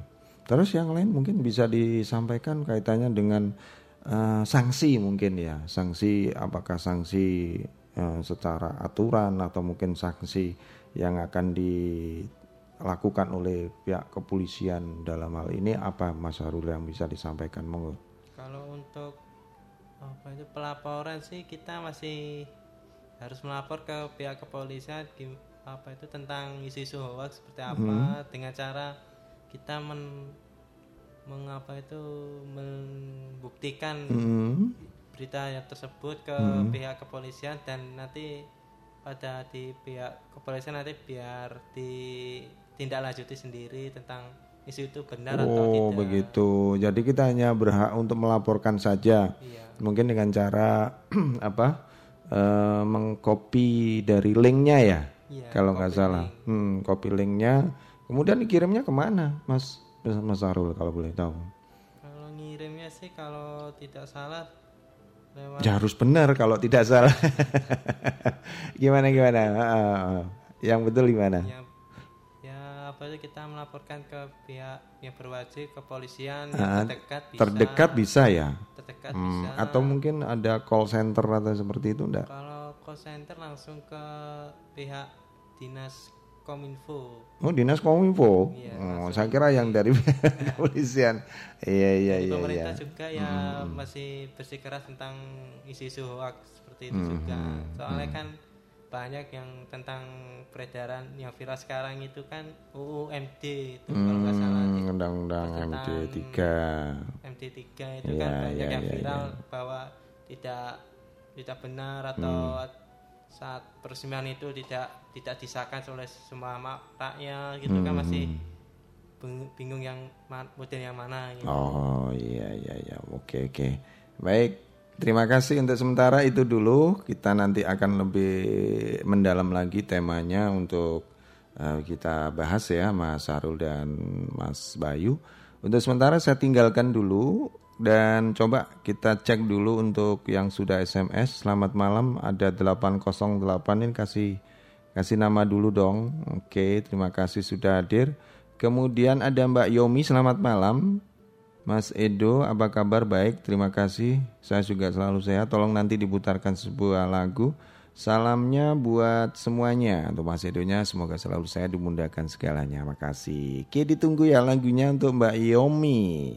Terus yang lain mungkin bisa disampaikan kaitannya dengan eh, sanksi mungkin ya. Sanksi apakah sanksi eh, secara aturan atau mungkin sanksi yang akan dilakukan oleh pihak kepolisian dalam hal ini apa Mas Harul yang bisa disampaikan monggo. Kalau untuk apa itu pelaporan sih kita masih harus melapor ke pihak kepolisian apa itu tentang isu-isu hoax seperti apa dengan cara kita men mengapa itu membuktikan Hmm. berita yang tersebut ke pihak kepolisian dan nanti pada di pihak kepolisian nanti biar ditindaklanjuti sendiri tentang isu itu benar atau Oh tidak. begitu. Jadi kita hanya berhak untuk melaporkan saja. Iya. Mungkin dengan cara apa? eh, mengcopy dari linknya ya. Iya, kalau nggak salah. Hmm, copy linknya. Kemudian dikirimnya ke mana, Mas Mas Arul kalau boleh tahu? Kalau ngirimnya sih kalau tidak salah lewat Ya harus benar kalau tidak salah. gimana gimana? Yang betul gimana? yang ya apa itu kita melaporkan ke pihak yang berwajib kepolisian yang terdekat bisa Terdekat bisa ya. terdekat Hmm, bisa atau mungkin ada call center atau seperti itu enggak? kalau call center langsung ke pihak dinas kominfo Oh dinas kominfo. Iya, oh, saya kira yang dari kepolisian. Iya iya iya. pemerintah iya. juga ya masih bersikeras tentang isu-isu hoax seperti itu Hmm, juga soalnya kan banyak yang tentang peredaran yang viral sekarang itu kan UU MD itu kalau nggak salah Hmm, Undang-undang MD 3 MD 3 itu Iya, kan banyak iya, yang iya, viral bahwa tidak tidak benar atau Hmm. Saat peresmian itu tidak tidak disahkan oleh semua ma- rakyat gitu Hmm, kan masih bing- bingung yang model yang mana gitu. Oh iya iya iya. Oke oke. Baik terima kasih untuk sementara. Itu dulu. Kita nanti akan lebih mendalam lagi temanya untuk eh, kita bahas ya Mas Sarul dan Mas Bayu. Untuk sementara saya tinggalkan dulu dan coba kita cek dulu untuk yang sudah SMS. Selamat malam, ada 808 ini kasih kasih nama dulu dong. Oke, terima kasih sudah hadir. Kemudian ada Mbak Yomi, selamat malam. Mas Edo, apa kabar? Baik, terima kasih. Saya juga selalu sehat. Tolong nanti diputarkan sebuah lagu. Salamnya buat semuanya untuk Mas Edonya semoga selalu saya dimudahkan segalanya. Makasih. Oke ditunggu ya lagunya untuk Mbak Yomi.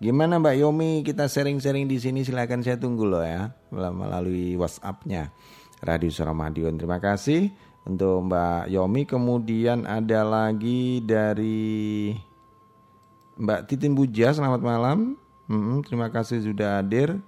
Gimana Mbak Yomi kita sharing-sharing di sini silahkan saya tunggu loh ya melalui WhatsAppnya Radio Suara Madiun. Terima kasih untuk Mbak Yomi. Kemudian ada lagi dari Mbak Titin Buja. Selamat malam. Hmm, terima kasih sudah hadir.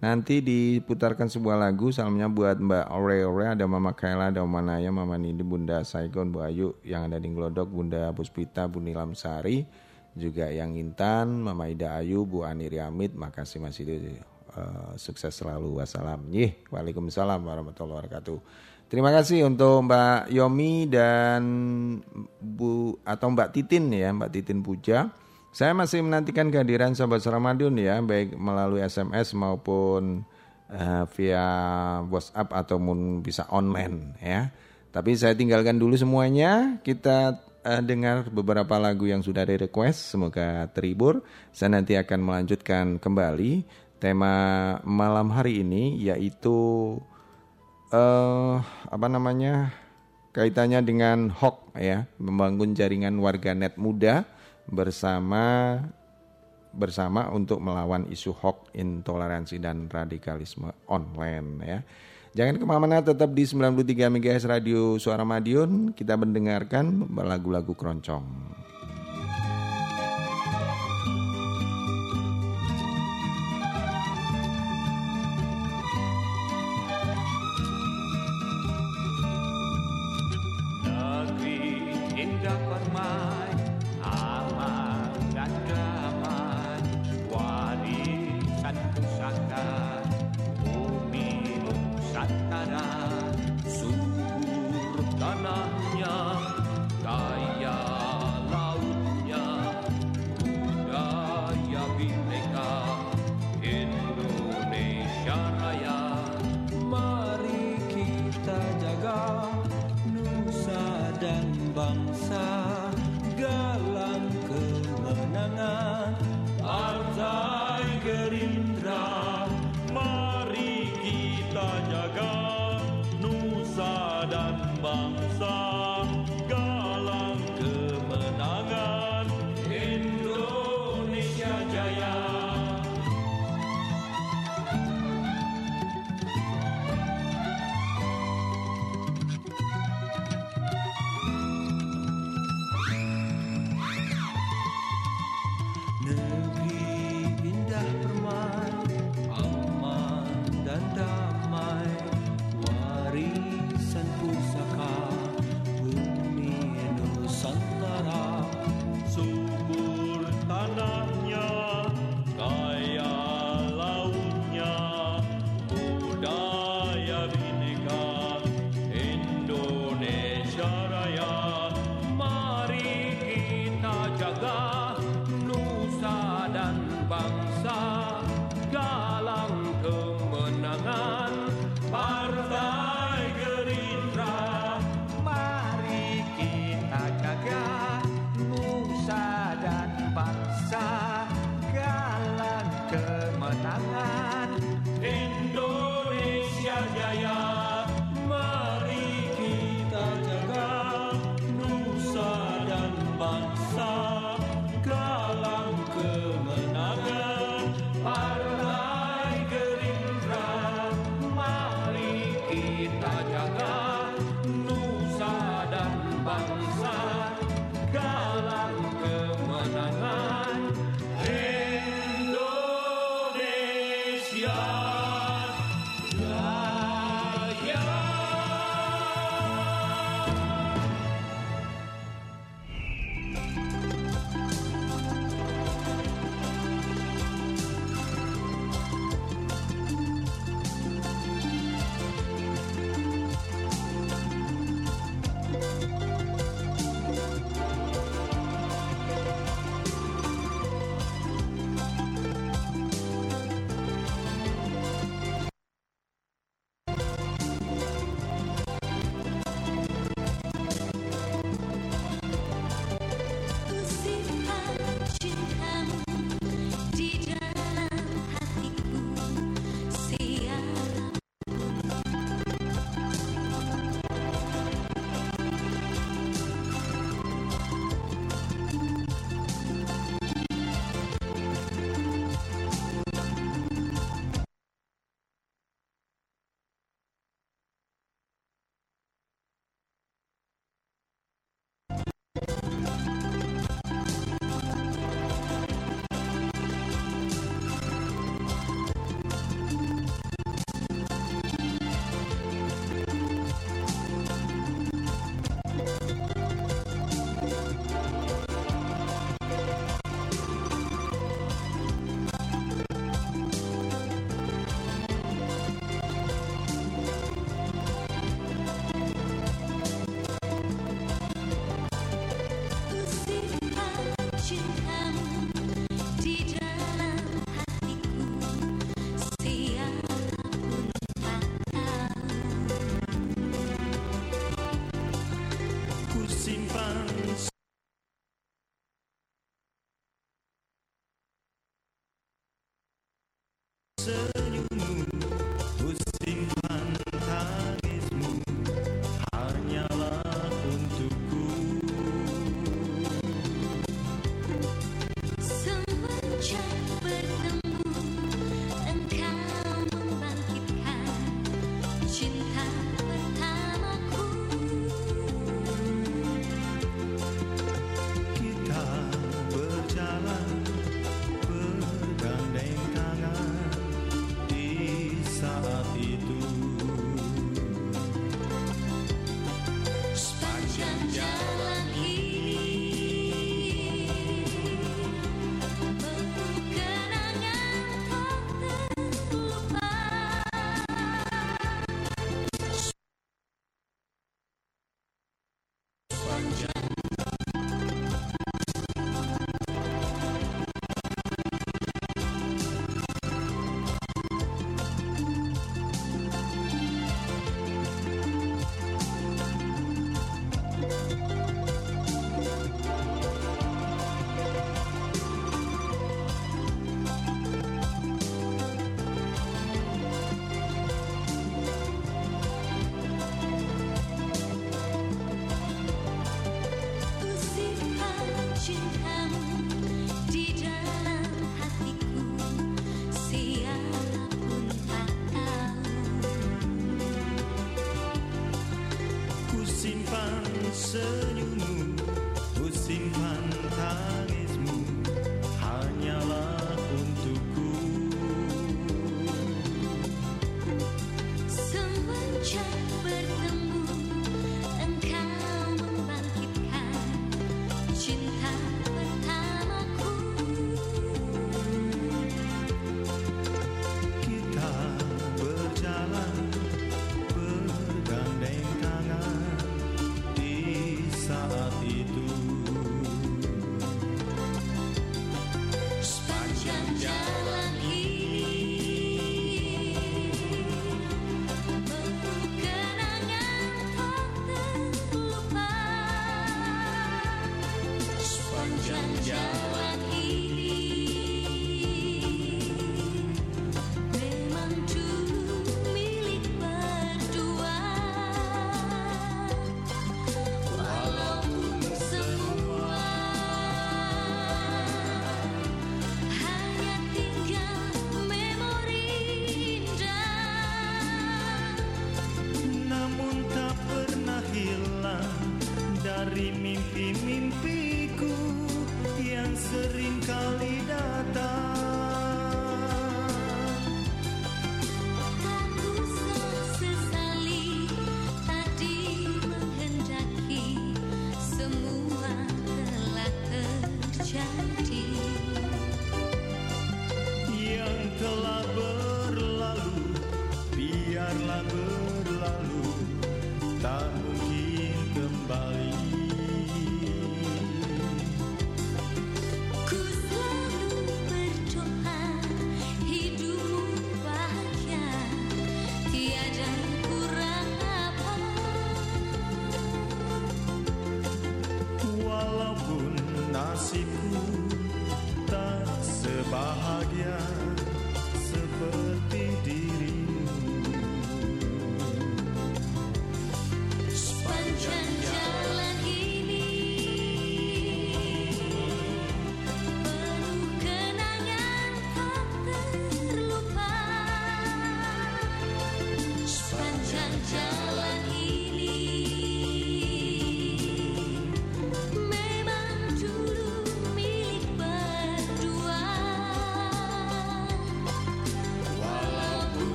Nanti diputarkan sebuah lagu salamnya buat Mbak Ore Ore ada Mama Kaila, ada Mama Naya, Mama Nindi, Bunda Saigon, Bu Ayu yang ada di Glodok, Bunda Puspita, Bu Nilam Sari juga yang Intan, Mama Ida Ayu, Bu Ani Riamid, makasih Mas Ida, uh, sukses selalu, wassalam. Yih, waalaikumsalam warahmatullahi wabarakatuh. Terima kasih untuk Mbak Yomi dan Bu atau Mbak Titin ya, Mbak Titin Puja. Saya masih menantikan kehadiran sahabat Ramadan ya, baik melalui SMS maupun uh, via WhatsApp ataupun bisa online ya. Tapi saya tinggalkan dulu semuanya. Kita uh, dengar beberapa lagu yang sudah di request. Semoga terhibur. Saya nanti akan melanjutkan kembali tema malam hari ini yaitu uh, apa namanya kaitannya dengan hoax ya, membangun jaringan warganet muda bersama bersama untuk melawan isu hoax, intoleransi dan radikalisme online ya. Jangan ke mana-mana tetap di 93 MHz Radio Suara Madiun. Kita mendengarkan lagu-lagu keroncong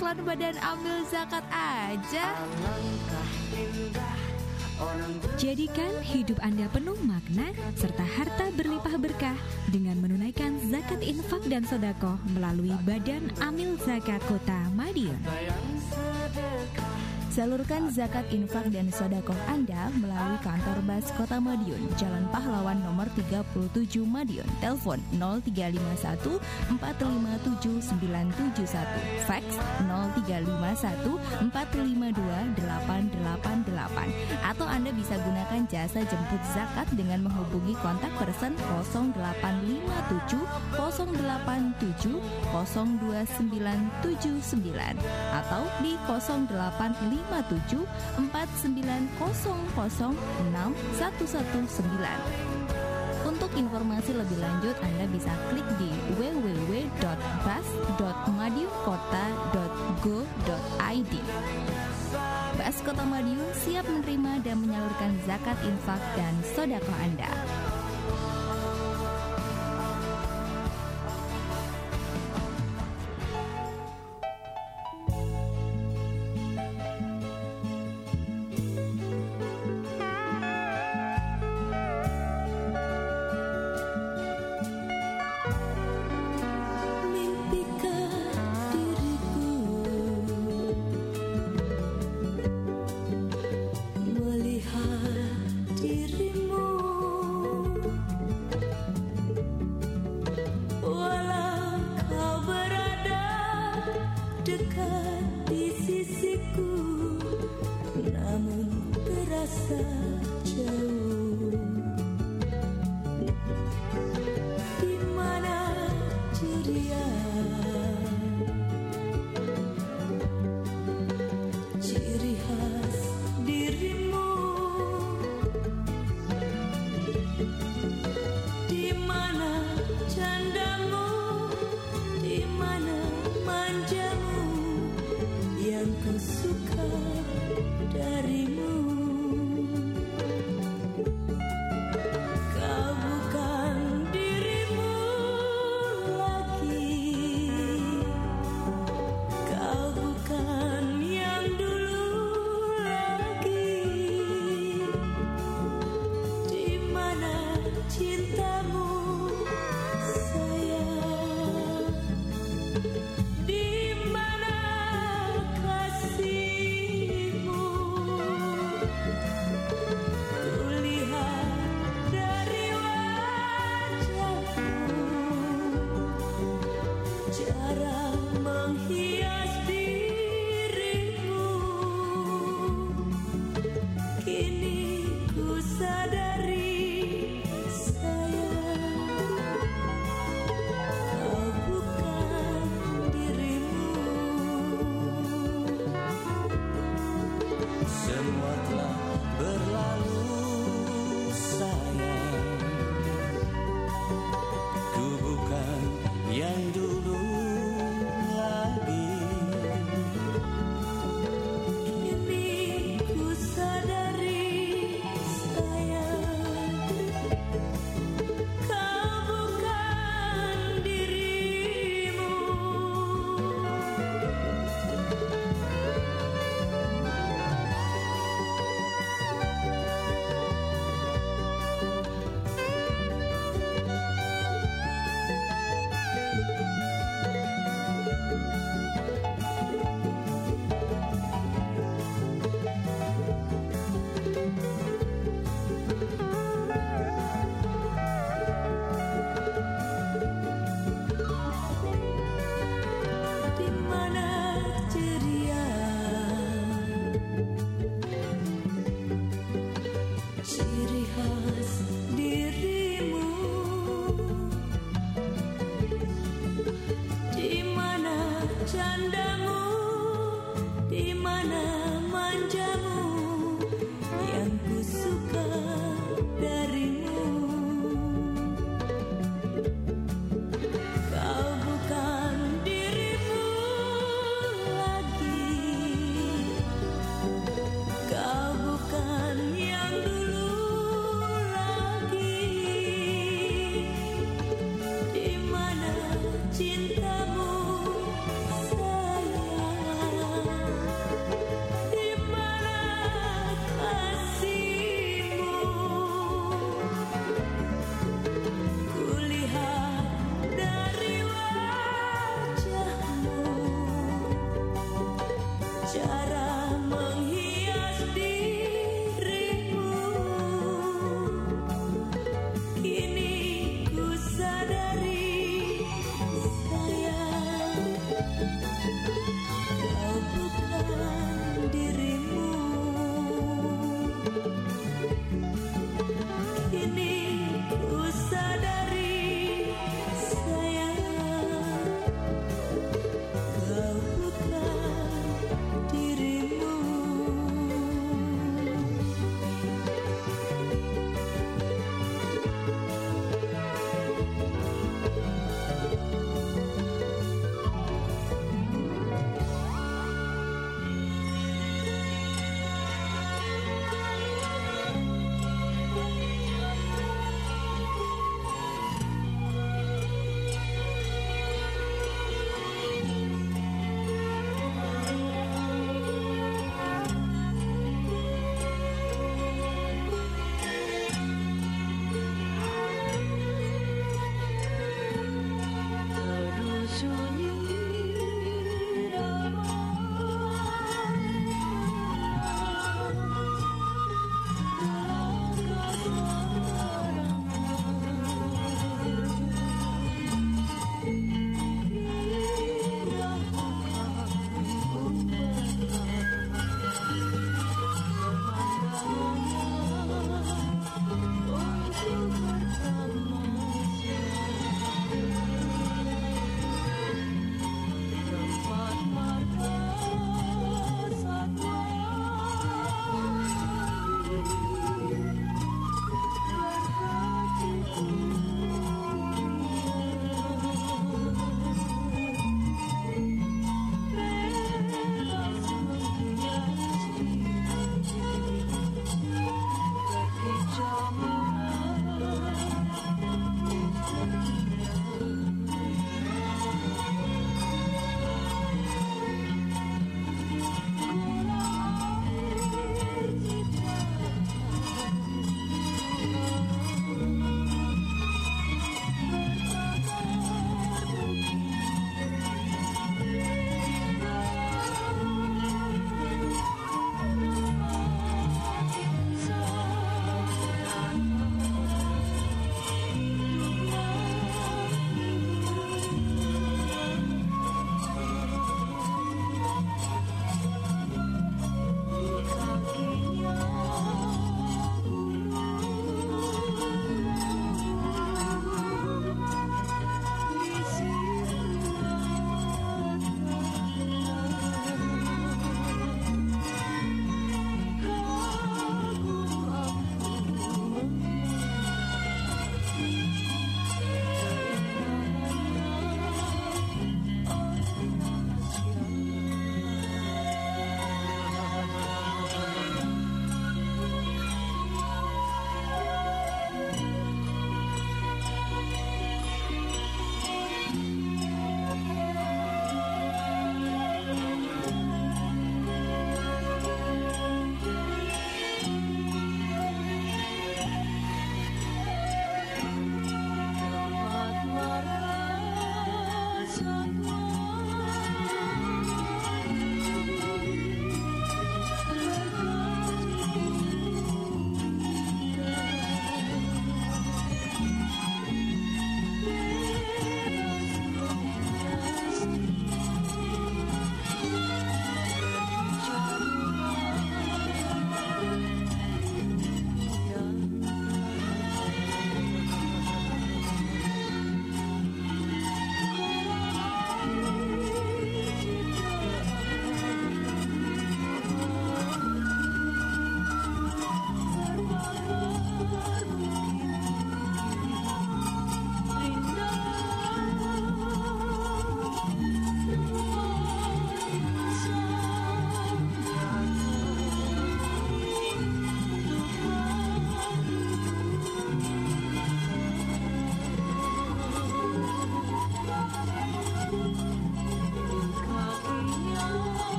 iklan badan ambil zakat aja. Jadikan hidup Anda penuh makna serta harta berlimpah berkah dengan menunaikan zakat infak dan sodako melalui Badan Amil Zakat Kota. Salurkan zakat infak dan sodakoh Anda melalui kantor Bas Kota Madiun, Jalan Pahlawan nomor 37 Madiun. Telepon 0351 457 971. Fax 0351 452 888. Atau Anda bisa gunakan jasa jemput zakat dengan menghubungi kontak person 0857 087 02979 atau di 085 57 Untuk informasi lebih lanjut Anda bisa klik di www.bas.madiunkota.go.id Bas Kota Madiun siap menerima dan menyalurkan zakat infak dan sodako Anda.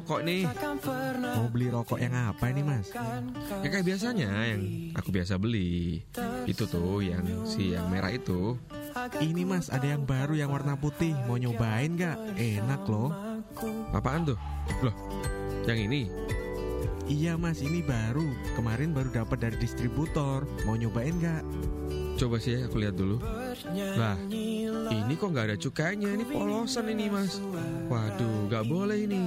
Rokok nih. Mau beli rokok yang apa ini mas? Ya kayak biasanya yang aku biasa beli. Itu tuh yang si yang merah itu. Ini mas ada yang baru yang warna putih. Mau nyobain gak? Enak loh. Apaan tuh? Loh yang ini? Iya mas ini baru. Kemarin baru dapat dari distributor. Mau nyobain gak? Coba sih aku lihat dulu. Lah ini kok nggak ada cukainya? Ini polosan ini mas. Waduh nggak boleh ini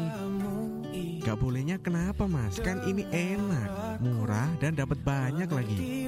Gak bolehnya kenapa mas? Kan ini enak Murah dan dapat banyak lagi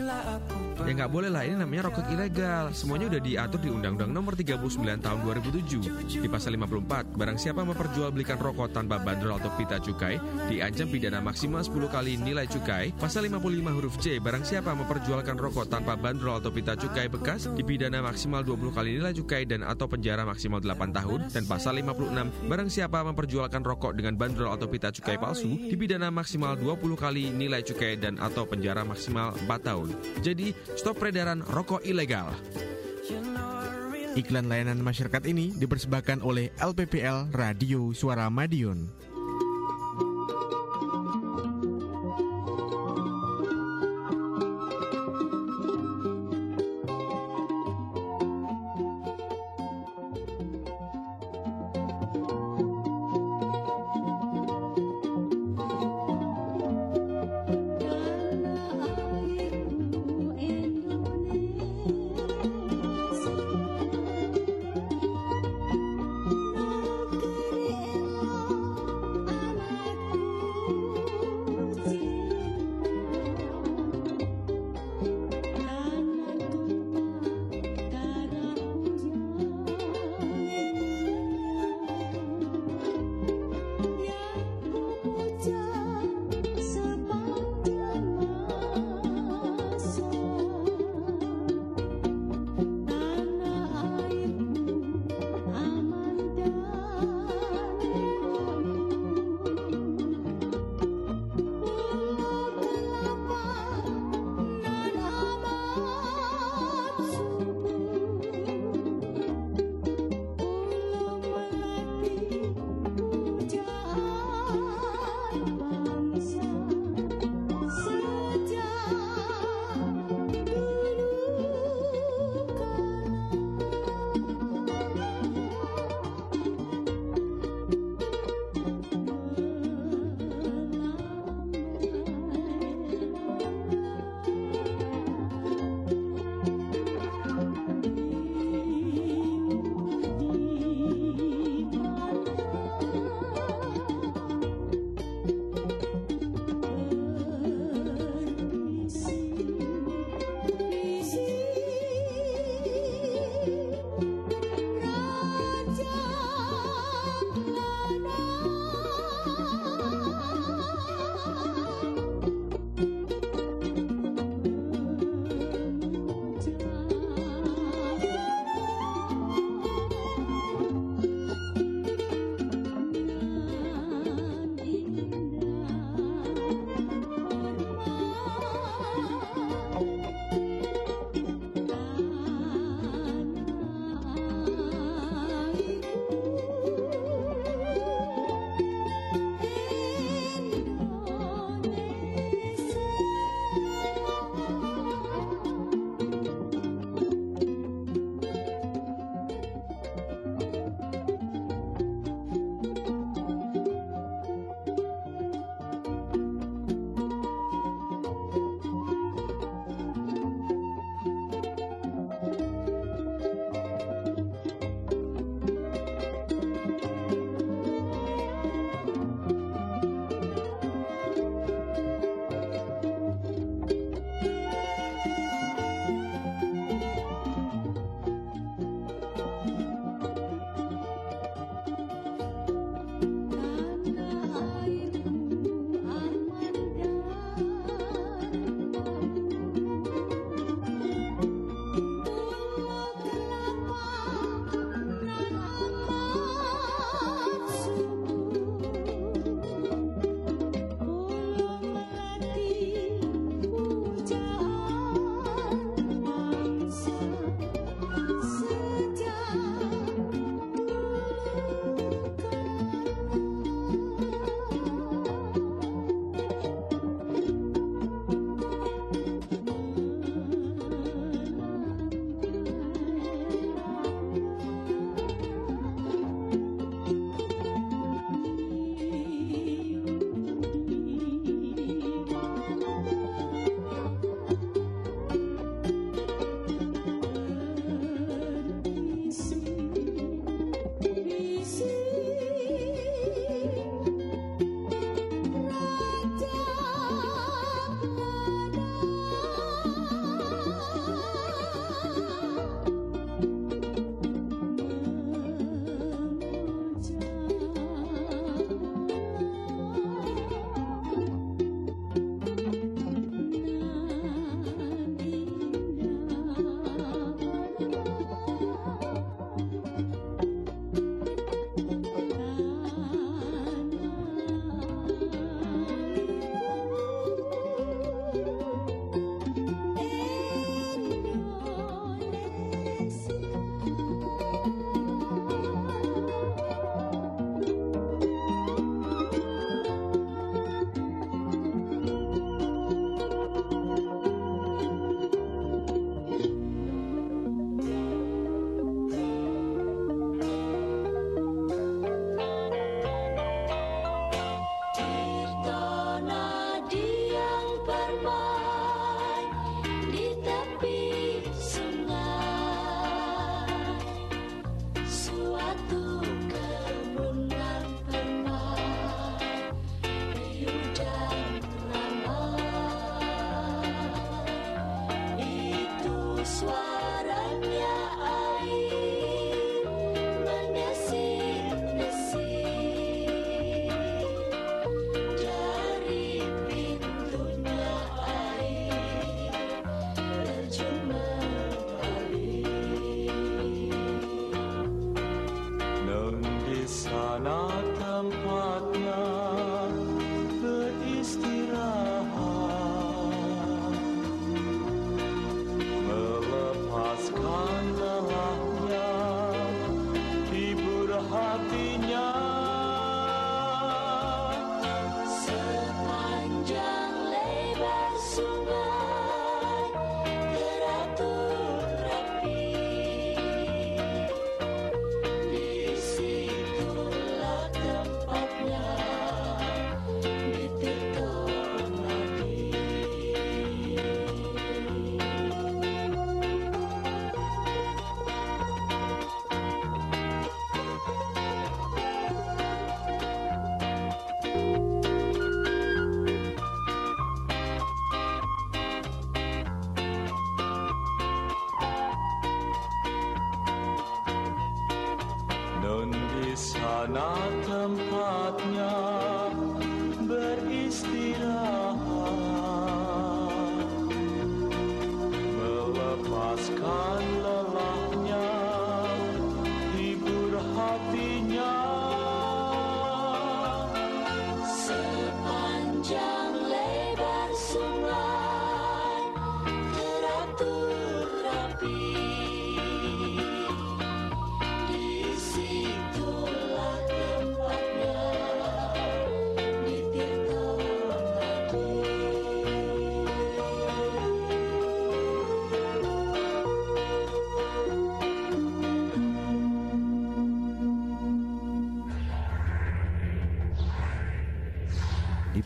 Ya nggak boleh lah, ini namanya rokok ilegal. Semuanya udah diatur di Undang-Undang Nomor 39 Tahun 2007 di pasal 54. Barang siapa memperjualbelikan rokok tanpa bandrol atau pita cukai diancam pidana maksimal 10 kali nilai cukai. Pasal 55 huruf C. Barang siapa memperjualkan rokok tanpa bandrol atau pita cukai bekas dipidana maksimal 20 kali nilai cukai dan atau penjara maksimal 8 tahun. Dan pasal 56 barang siapa memperjualkan rokok dengan bandrol atau pita cukai palsu dipidana maksimal 20 kali nilai cukai dan atau penjara maksimal 4 tahun. Jadi stop peredaran rokok ilegal. Iklan layanan masyarakat ini dipersembahkan oleh LPPL Radio Suara Madiun.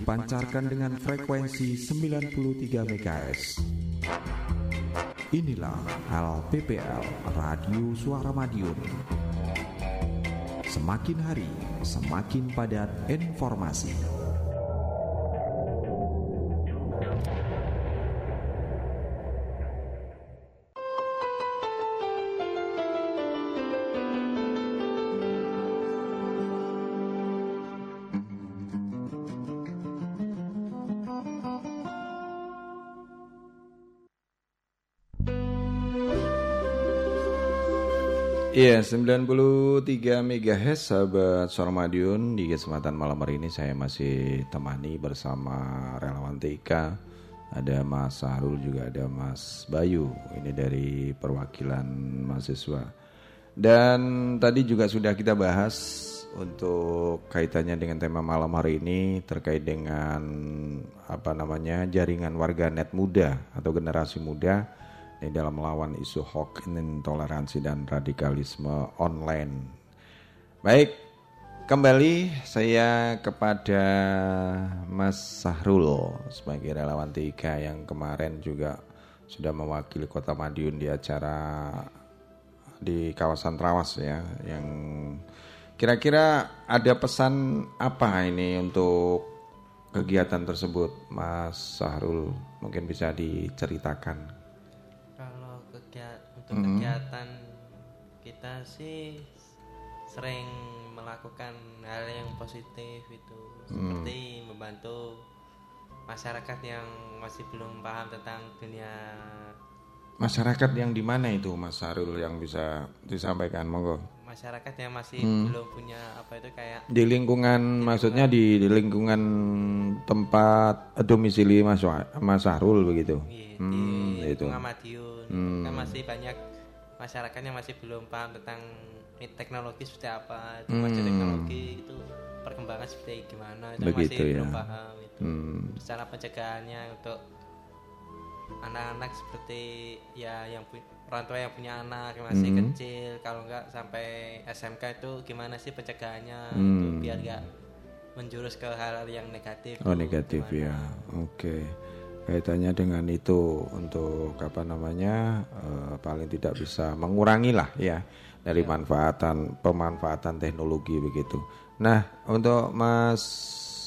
Dipancarkan dengan frekuensi 93 MHz. Inilah LPPL Radio Suara Madiun. Semakin hari, semakin padat informasi. Iya, 93 MHz sahabat Suara Madiun di kesempatan malam hari ini saya masih temani bersama relawan TK. Ada Mas Sahrul juga ada Mas Bayu. Ini dari perwakilan mahasiswa. Dan tadi juga sudah kita bahas untuk kaitannya dengan tema malam hari ini terkait dengan apa namanya jaringan warga net muda atau generasi muda dalam melawan isu hoax, intoleransi dan radikalisme online. Baik, kembali saya kepada Mas Sahrul sebagai relawan TIK yang kemarin juga sudah mewakili Kota Madiun di acara di kawasan Trawas ya, yang kira-kira ada pesan apa ini untuk kegiatan tersebut, Mas Sahrul? Mungkin bisa diceritakan. Untuk Mhm. kegiatan kita sih sering melakukan hal yang positif itu Hmm. seperti membantu masyarakat yang masih belum paham tentang dunia Masyarakat yang di mana itu Mas Sarul yang bisa disampaikan monggo? Masyarakat yang masih Hmm. belum punya apa itu kayak Di lingkungan maksudnya di, di lingkungan tempat domisili Mas Mas Sarul begitu. Hmm, di itu. lingkungan Madiun Hmm. kan masih banyak masyarakat yang masih belum paham tentang teknologi seperti apa itu Hmm. teknologi itu perkembangan seperti gimana itu Begitu masih ya. belum paham itu Hmm. secara pencegahannya untuk anak-anak seperti ya yang orang tua yang punya anak yang masih Hmm. kecil kalau enggak sampai SMK itu gimana sih pencegahannya Hmm. itu biar enggak menjurus ke hal yang negatif Oh negatif gimana. ya, oke. Kaitannya dengan itu untuk apa namanya eh, paling tidak bisa mengurangi lah ya dari manfaatan pemanfaatan teknologi begitu. Nah untuk Mas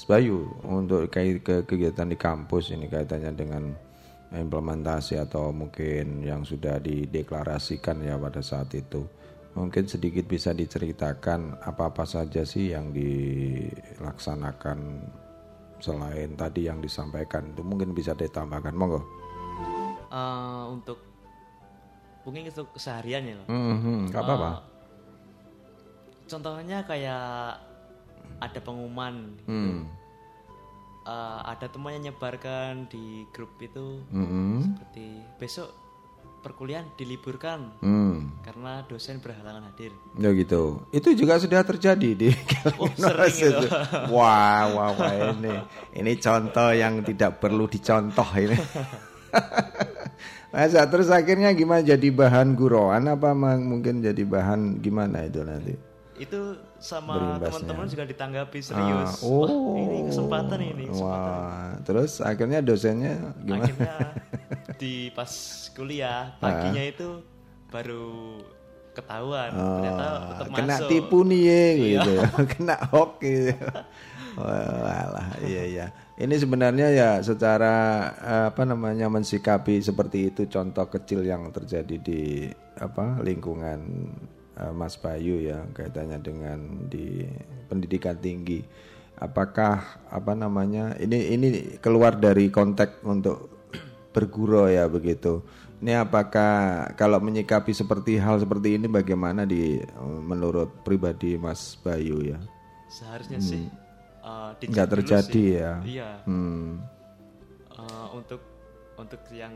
Bayu untuk kait ke kegiatan di kampus ini kaitannya dengan implementasi atau mungkin yang sudah dideklarasikan ya pada saat itu. Mungkin sedikit bisa diceritakan apa-apa saja sih yang dilaksanakan selain tadi yang disampaikan itu mungkin bisa ditambahkan monggo. Eh, untuk mungkin itu keseharian ya. Mhm, nggak apa-apa. Eh, contohnya kayak ada pengumuman gitu. Hmm. Eh, ada teman yang nyebarkan di grup itu Mhm. seperti besok perkuliahan diliburkan Hmm. karena dosen berhalangan hadir. Ya gitu. Itu juga sudah terjadi di Oh, sering itu. Wah, wah, wah ini. Ini contoh yang tidak perlu dicontoh ini. Masa terus akhirnya gimana jadi bahan guroan apa mungkin jadi bahan gimana itu nanti? Itu sama teman-teman juga ditanggapi serius. Ah, oh. Wah, ini kesempatan ini, kesempatan. Wah, terus akhirnya dosennya gimana? Akhirnya di pas kuliah paginya itu baru ketahuan ternyata tetap Ah, kena masuk. tipu nih ya, Iya. gitu ya. kena hoax gitu. Walah, iya iya. Ini sebenarnya ya secara apa namanya mensikapi seperti itu contoh kecil yang terjadi di apa lingkungan eh, Mas Bayu ya kaitannya dengan di pendidikan tinggi. Apakah apa namanya ini ini keluar dari konteks untuk berguru ya begitu. Ini apakah kalau menyikapi seperti hal seperti ini bagaimana di menurut pribadi Mas Bayu ya? Seharusnya sih eh, dicek Nggak terjadi sih. ya. Iya. Hmm. Eh, untuk untuk yang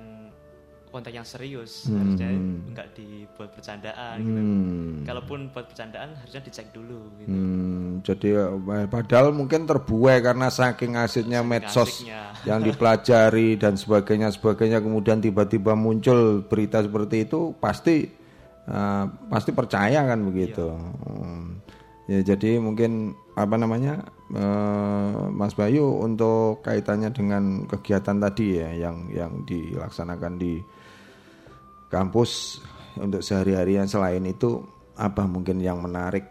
kontak yang serius Hmm. harusnya nggak dibuat bercandaan gitu. Hmm. Kalaupun buat bercandaan harusnya dicek dulu gitu. Hmm, jadi eh, padahal mungkin terbuai karena saking asiknya medsos asiknya. yang dipelajari dan sebagainya sebagainya kemudian tiba-tiba muncul berita seperti itu pasti eh, pasti percaya kan begitu. Hmm. Ya jadi mungkin apa namanya eh, Mas Bayu untuk kaitannya dengan kegiatan tadi ya yang yang dilaksanakan di kampus untuk sehari-hari yang selain itu apa mungkin yang menarik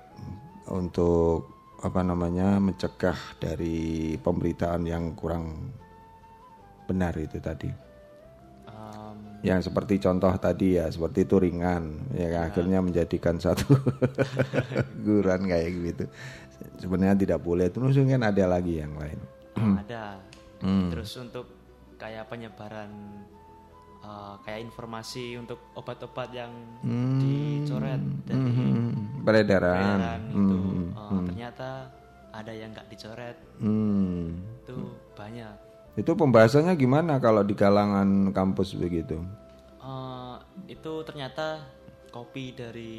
untuk apa namanya mencegah dari pemberitaan yang kurang benar itu tadi? Em, yang seperti contoh tadi ya seperti itu ringan ya kan, akhirnya menjadikan satu guran kayak gitu. Sebenarnya tidak boleh. Terus mungkin ada lagi yang lain. Ada. Hmm. Terus untuk kayak penyebaran eh, kayak informasi untuk obat-obat yang Hmm. dicoret dari Hmm, peredaran. peredaran itu Hmm, eh, hmm. ternyata ada yang nggak dicoret Hmm. itu banyak. Itu pembahasannya gimana kalau di kalangan kampus begitu? Eh, itu ternyata kopi dari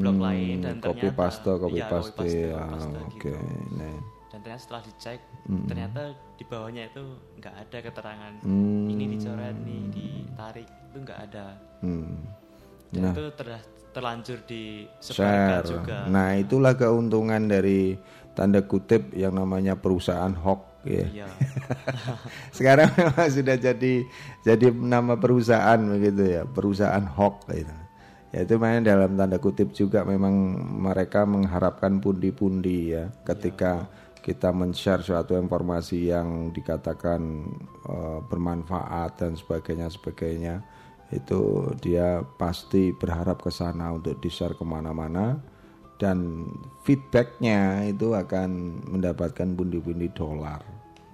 blog Hmm, lain dan kopi ternyata paste, kopi iya, paste, paste, ya, paste oke. gitu. Nah. Ternyata setelah dicek, Hmm. ternyata di bawahnya itu nggak ada keterangan Hmm. ini dicoret, nih ditarik itu nggak ada. Hmm. Dan Nah. itu ter- terlanjur disebarkan Share. juga. Nah, itulah keuntungan dari tanda kutip yang namanya perusahaan hoax ya. Iya. Sekarang memang sudah jadi jadi nama perusahaan begitu ya, perusahaan hoax gitu. Ya itu main dalam tanda kutip juga memang mereka mengharapkan pundi-pundi ya ketika kita men-share suatu informasi yang dikatakan eh, bermanfaat dan sebagainya sebagainya itu dia pasti berharap ke sana untuk di-share ke mana-mana dan feedbacknya itu akan mendapatkan pundi-pundi dolar.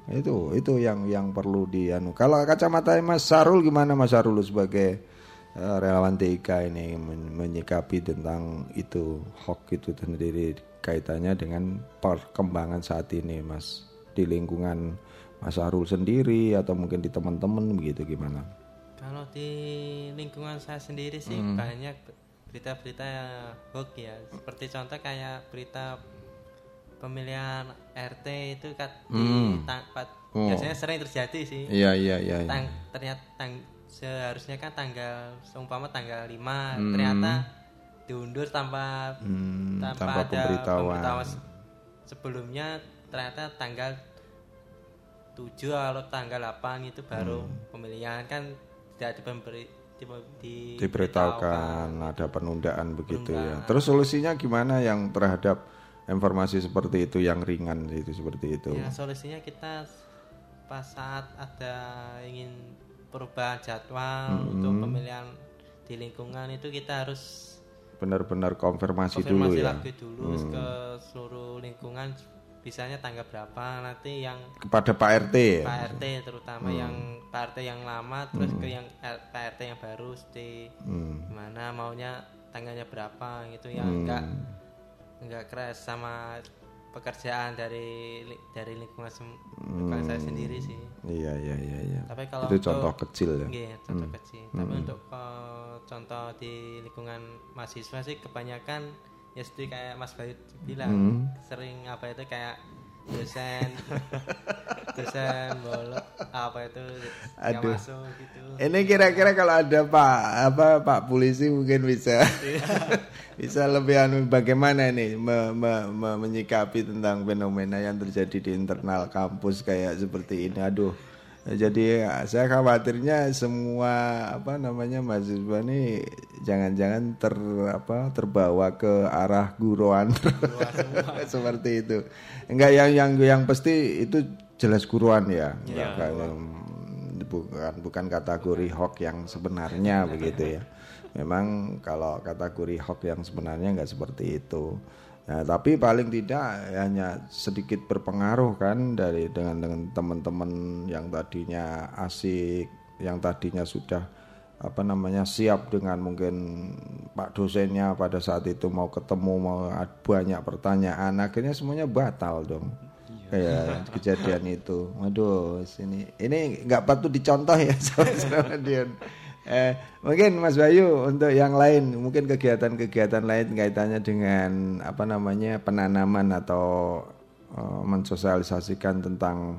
Itu itu yang yang perlu dianu kalau kacamata Mas Sarul gimana? Mas Sarul sebagai eh, relawan TIK ini men- menyikapi tentang itu hoax itu sendiri kaitannya dengan perkembangan saat ini Mas di lingkungan Mas Sarul sendiri atau mungkin di teman-teman begitu gimana Kalau di lingkungan saya sendiri sih Hmm. banyak berita-berita hoax ya. Seperti contoh kayak berita pemilihan RT itu kan di Hmm. pat- Oh. biasanya sering terjadi sih. Iya, iya, iya, iya. Tang- ternyata tang- seharusnya kan tanggal seumpama tanggal 5 Hmm. ternyata diundur tanpa Hmm, tanpa, tanpa ada pemberitahuan. se- sebelumnya ternyata tanggal 7 atau tanggal 8 itu baru Hmm. pemilihan kan tidak diberi di, di, diberitahukan ada penundaan begitu ya. Penundaan. Terus solusinya gimana yang terhadap informasi seperti itu yang ringan itu seperti itu? Ya solusinya kita pas saat ada ingin perubahan jadwal Hmm. untuk pemilihan di lingkungan itu kita harus Benar-benar konfirmasi, dulu konfirmasi ya. lagi dulu Hmm. ke seluruh lingkungan bisanya tanggal berapa nanti yang Kepada Pak RT ya? Pak RT terutama Hmm. yang Pak RT yang lama terus Hmm. ke yang R- Pak RT yang baru mesti Hmm. gimana maunya tanggalnya berapa gitu yang Hmm. enggak enggak keras sama pekerjaan dari dari lingkungan, lingkungan saya Hmm. sendiri sih. Iya iya iya. iya. Tapi kalau itu untuk- contoh kecil ya. Iya, contoh Hmm. kecil. Tapi Hmm. untuk eh, contoh di lingkungan mahasiswa sih kebanyakan ya seperti kayak Mas Bayu bilang Hmm. sering apa itu kayak dosen dosen bolot apa itu Aduh. masuk gitu. Ini kira-kira kalau ada Pak apa Pak polisi mungkin bisa bisa lebih anu bagaimana ini me- me- me- menyikapi tentang fenomena yang terjadi di internal kampus kayak seperti ini. Aduh. Jadi saya khawatirnya semua apa namanya mahasiswa ini jangan-jangan ter apa terbawa ke arah guruan seperti itu. Enggak yang yang yang pasti itu jelas guruan ya. Iya. Enggak, bukan bukan kategori hoax yang sebenarnya begitu ya. Memang kalau kategori hoax yang sebenarnya nggak seperti itu. Nah, tapi paling tidak hanya sedikit berpengaruh kan dari dengan dengan teman-teman yang tadinya asik, yang tadinya sudah apa namanya siap dengan mungkin pak dosennya pada saat itu mau ketemu mau banyak pertanyaan akhirnya semuanya batal dong. Kayak kejadian itu. Waduh sini ini nggak patut dicontoh ya sama Dion eh mungkin Mas Bayu untuk yang lain mungkin kegiatan-kegiatan lain kaitannya dengan apa namanya penanaman atau eh, mensosialisasikan tentang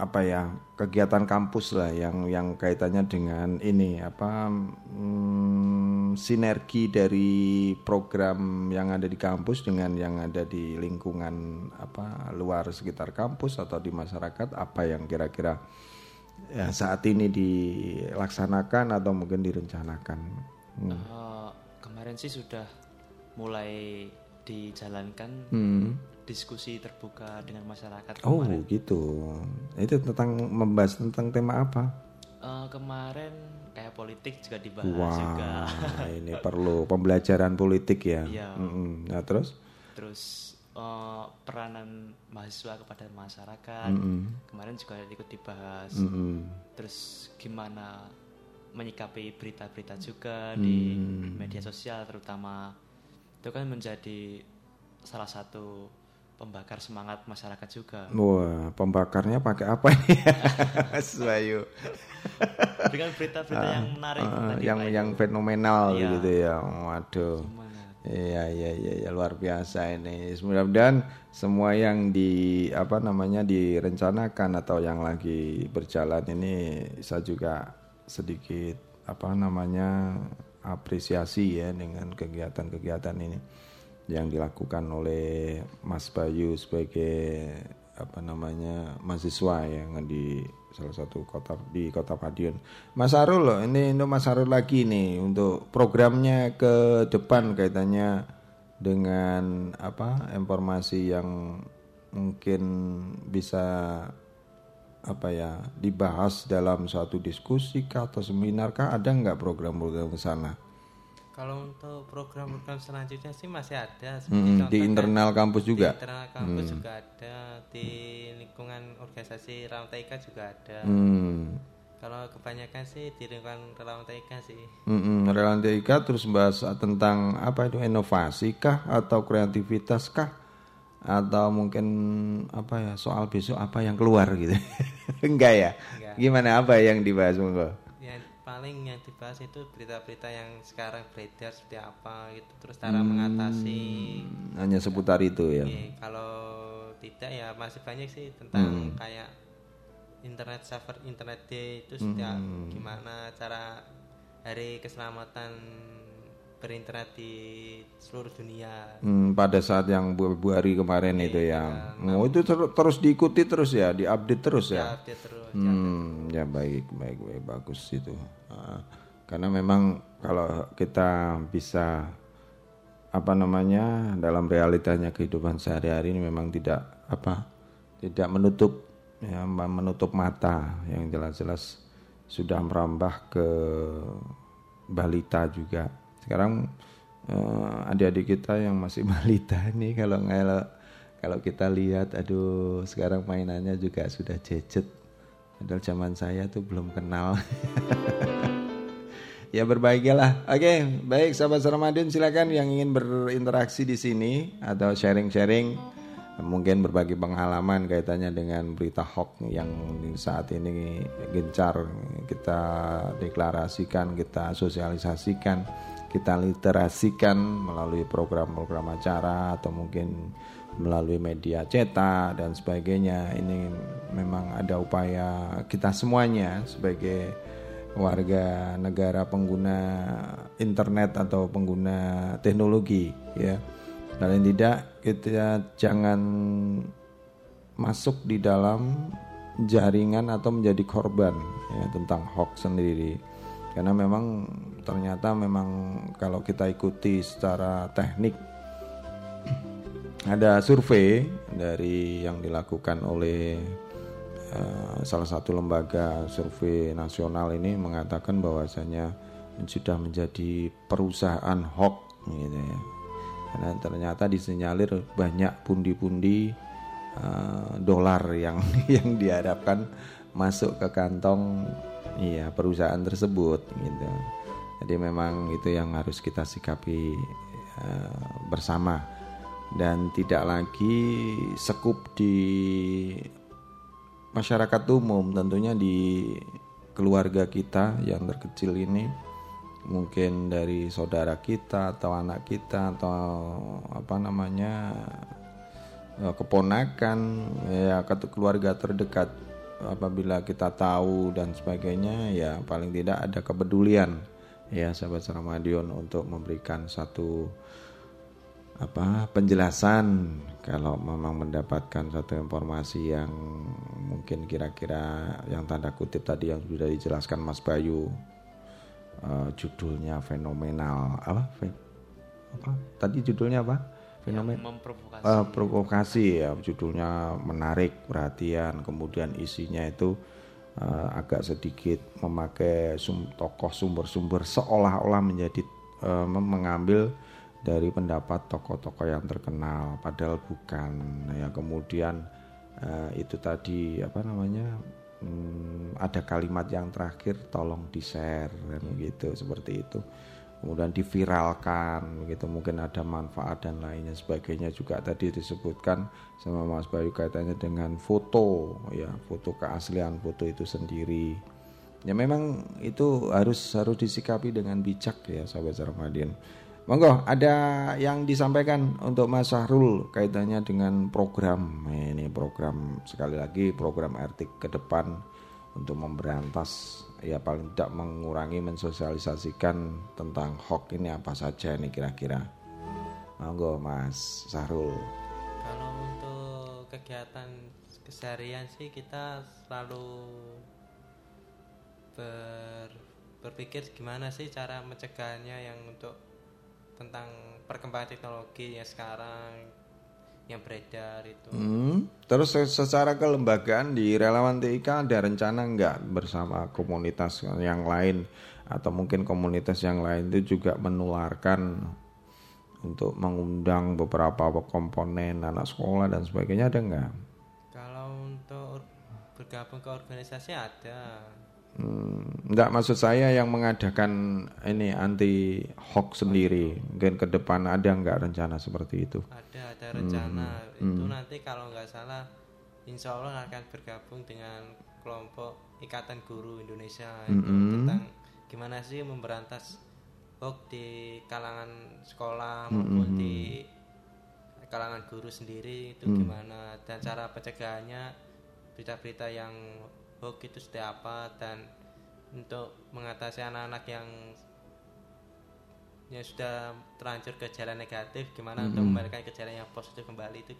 apa ya kegiatan kampus lah yang yang kaitannya dengan ini apa hmm, sinergi dari program yang ada di kampus dengan yang ada di lingkungan apa luar sekitar kampus atau di masyarakat apa yang kira-kira ya saat ini dilaksanakan atau mungkin direncanakan Hmm. Eh, kemarin sih sudah mulai dijalankan Hmm. diskusi terbuka dengan masyarakat oh kemarin. gitu itu tentang membahas tentang tema apa Eh, kemarin kayak politik juga dibahas juga. Wah, ini perlu pembelajaran politik ya. Iya. Mm-mm. Nah terus, Terus eh, peranan mahasiswa kepada masyarakat Mm-mm. kemarin juga ikut dibahas. Mm-mm. Terus gimana menyikapi berita-berita juga di Hmm. media sosial terutama itu kan menjadi salah satu pembakar semangat masyarakat juga. wah pembakarnya pakai apa nih, Mas Bayu? Dengan berita-berita yang menarik tadi, yang yang itu. fenomenal Iya. gitu ya. Waduh. Iya iya iya ya, luar biasa ini. Mudah-mudahan semua yang di apa namanya direncanakan atau yang lagi berjalan ini saya juga sedikit apa namanya apresiasi ya dengan kegiatan-kegiatan ini yang dilakukan oleh Mas Bayu sebagai apa namanya mahasiswa yang di salah satu kota di kota Madiun. Mas Arul loh, ini untuk Mas Arul lagi nih untuk programnya ke depan kaitannya dengan apa informasi yang mungkin bisa apa ya dibahas dalam suatu diskusi kah atau seminar kah ada nggak program-program ke sana? Kalau untuk program-program selanjutnya sih masih ada. Mm-mm, di internal kampus juga? Di internal kampus Hmm. juga ada. Di lingkungan organisasi Raung TK juga ada. Hmm. Kalau kebanyakan sih di lingkungan Raung TK sih. Mm-mm, Relantika terus bahas tentang apa itu inovasi kah atau kreativitas kah atau mungkin apa ya soal besok apa yang keluar gitu enggak ya Enggak. gimana apa yang dibahas monggo paling yang dibahas itu berita-berita yang sekarang beredar seperti apa gitu. Terus cara Hmm. mengatasi. hanya seputar itu ya Iya, kalau tidak ya masih banyak sih tentang Hmm. kayak internet server internet day itu setiap Hmm. gimana cara hari keselamatan berinternet di seluruh dunia. Hmm, pada saat yang bu, bu hari kemarin itu ya oh itu ter- terus diikuti terus ya diupdate terus ya Diupdate terus, Hmm, ya baik, baik, baik, bagus itu. Ah, karena memang kalau kita bisa apa namanya dalam realitanya kehidupan sehari-hari ini memang tidak apa tidak menutup ya menutup mata yang jelas-jelas sudah merambah ke balita juga. Sekarang eh, adik-adik kita yang masih balita nih kalau kalau kalau kita lihat aduh sekarang mainannya juga sudah gadget Padahal zaman saya tuh belum kenal. ya berbahagialah. Oke, baik sahabat Ramadan silakan yang ingin berinteraksi di sini atau sharing-sharing mungkin berbagi pengalaman kaitannya dengan berita hoax yang saat ini gencar kita deklarasikan, kita sosialisasikan, kita literasikan melalui program-program acara atau mungkin melalui media cetak dan sebagainya. Ini memang ada upaya kita semuanya sebagai warga negara pengguna internet atau pengguna teknologi ya. Paling tidak kita jangan masuk di dalam jaringan atau menjadi korban ya tentang hoax sendiri. Karena memang ternyata memang kalau kita ikuti secara teknik ada survei dari yang dilakukan oleh eh, salah satu lembaga survei nasional ini mengatakan bahwasanya sudah menjadi perusahaan hoax gitu ya. Karena ternyata disinyalir banyak pundi-pundi eh, dolar yang yang diharapkan masuk ke kantong iya perusahaan tersebut gitu. Jadi memang itu yang harus kita sikapi eh, bersama. Dan tidak lagi sekup di masyarakat umum tentunya di keluarga kita yang terkecil ini. Mungkin dari saudara kita atau anak kita atau apa namanya eh, keponakan ya ke keluarga terdekat apabila kita tahu dan sebagainya ya paling tidak ada kepedulian ya sahabat Ramadion untuk memberikan satu apa penjelasan kalau memang mendapatkan satu informasi yang mungkin kira-kira yang tanda kutip tadi yang sudah dijelaskan Mas Bayu eh, judulnya fenomenal apa? Apa? Tadi judulnya apa fenomen. memprovokasi. Eh, provokasi ya judulnya menarik perhatian. Kemudian isinya itu eh, agak sedikit memakai sum, tokoh sumber-sumber seolah-olah menjadi mem- mengambil dari pendapat tokoh-tokoh yang terkenal padahal bukan. Ya kemudian eh, itu tadi apa namanya hmm, ada kalimat yang terakhir tolong di share kan gitu seperti itu kemudian diviralkan begitu mungkin ada manfaat dan lainnya sebagainya juga tadi disebutkan sama Mas Bayu kaitannya dengan foto ya foto keaslian foto itu sendiri. Ya memang itu harus harus disikapi dengan bijak ya sahabat Sarmadin. Monggo ada yang disampaikan untuk Mas Sahrul kaitannya dengan program. Ini program sekali lagi program RT ke depan untuk memberantas ya paling tidak mengurangi mensosialisasikan tentang hoax ini apa saja ini kira-kira. Monggo Mas Sahrul. Kalau untuk kegiatan keseharian sih kita selalu ber, berpikir gimana sih cara mencegahnya yang untuk tentang perkembangan teknologi yang sekarang yang beredar itu. Hmm, Terus se- secara kelembagaan di relawan TIK ada rencana nggak bersama komunitas yang lain atau mungkin komunitas yang lain itu juga menularkan untuk mengundang beberapa komponen anak sekolah dan sebagainya ada nggak? Kalau untuk bergabung ke organisasi ada. Hmm, enggak maksud saya yang mengadakan ini anti hoax sendiri mungkin ke depan ada nggak rencana seperti itu? Ada ada rencana Hmm, itu hmm. nanti kalau nggak salah Insya Allah akan bergabung dengan kelompok Ikatan Guru Indonesia itu Mm-mm. tentang gimana sih memberantas hoax di kalangan sekolah maupun Mm-mm. di kalangan guru sendiri itu Mm. gimana dan cara pencegahannya berita-berita yang hoax itu seperti apa dan untuk mengatasi anak-anak yang yang sudah terlanjur ke jalan negatif gimana untuk Mm-mm. membalikan ke jalan yang positif kembali itu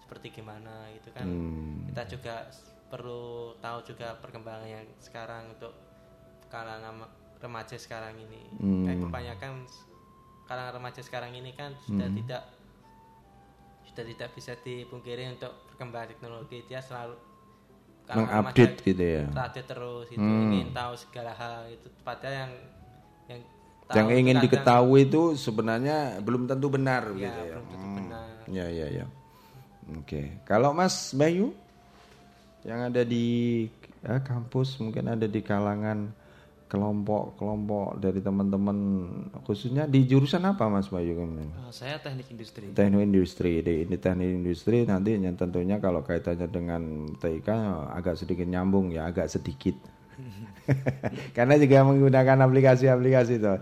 seperti gimana itu kan Hmm. kita juga perlu tahu juga perkembangan yang sekarang untuk kalangan ma- remaja sekarang ini Hmm. kayak kebanyakan kalangan remaja sekarang ini kan sudah Hmm. tidak sudah tidak bisa dipungkiri untuk perkembangan teknologi dia selalu Mengupdate gitu ya. terupdate terus itu Hmm. ingin tahu segala hal itu padahal yang yang yang ingin kadang- diketahui itu sebenarnya belum tentu benar Ya, gitu ya. belum tentu Hmm. benar. Ya ya ya. Oke. Kalau Mas Bayu yang ada di eh, kampus mungkin ada di kalangan kelompok-kelompok dari teman-teman khususnya di jurusan apa Mas Bayu kemudian? Eh, saya teknik industri. Teknik industri, di ini teknik industri nanti yang tentunya kalau kaitannya dengan TIK agak sedikit nyambung ya, agak sedikit. Karena juga menggunakan aplikasi-aplikasi itu.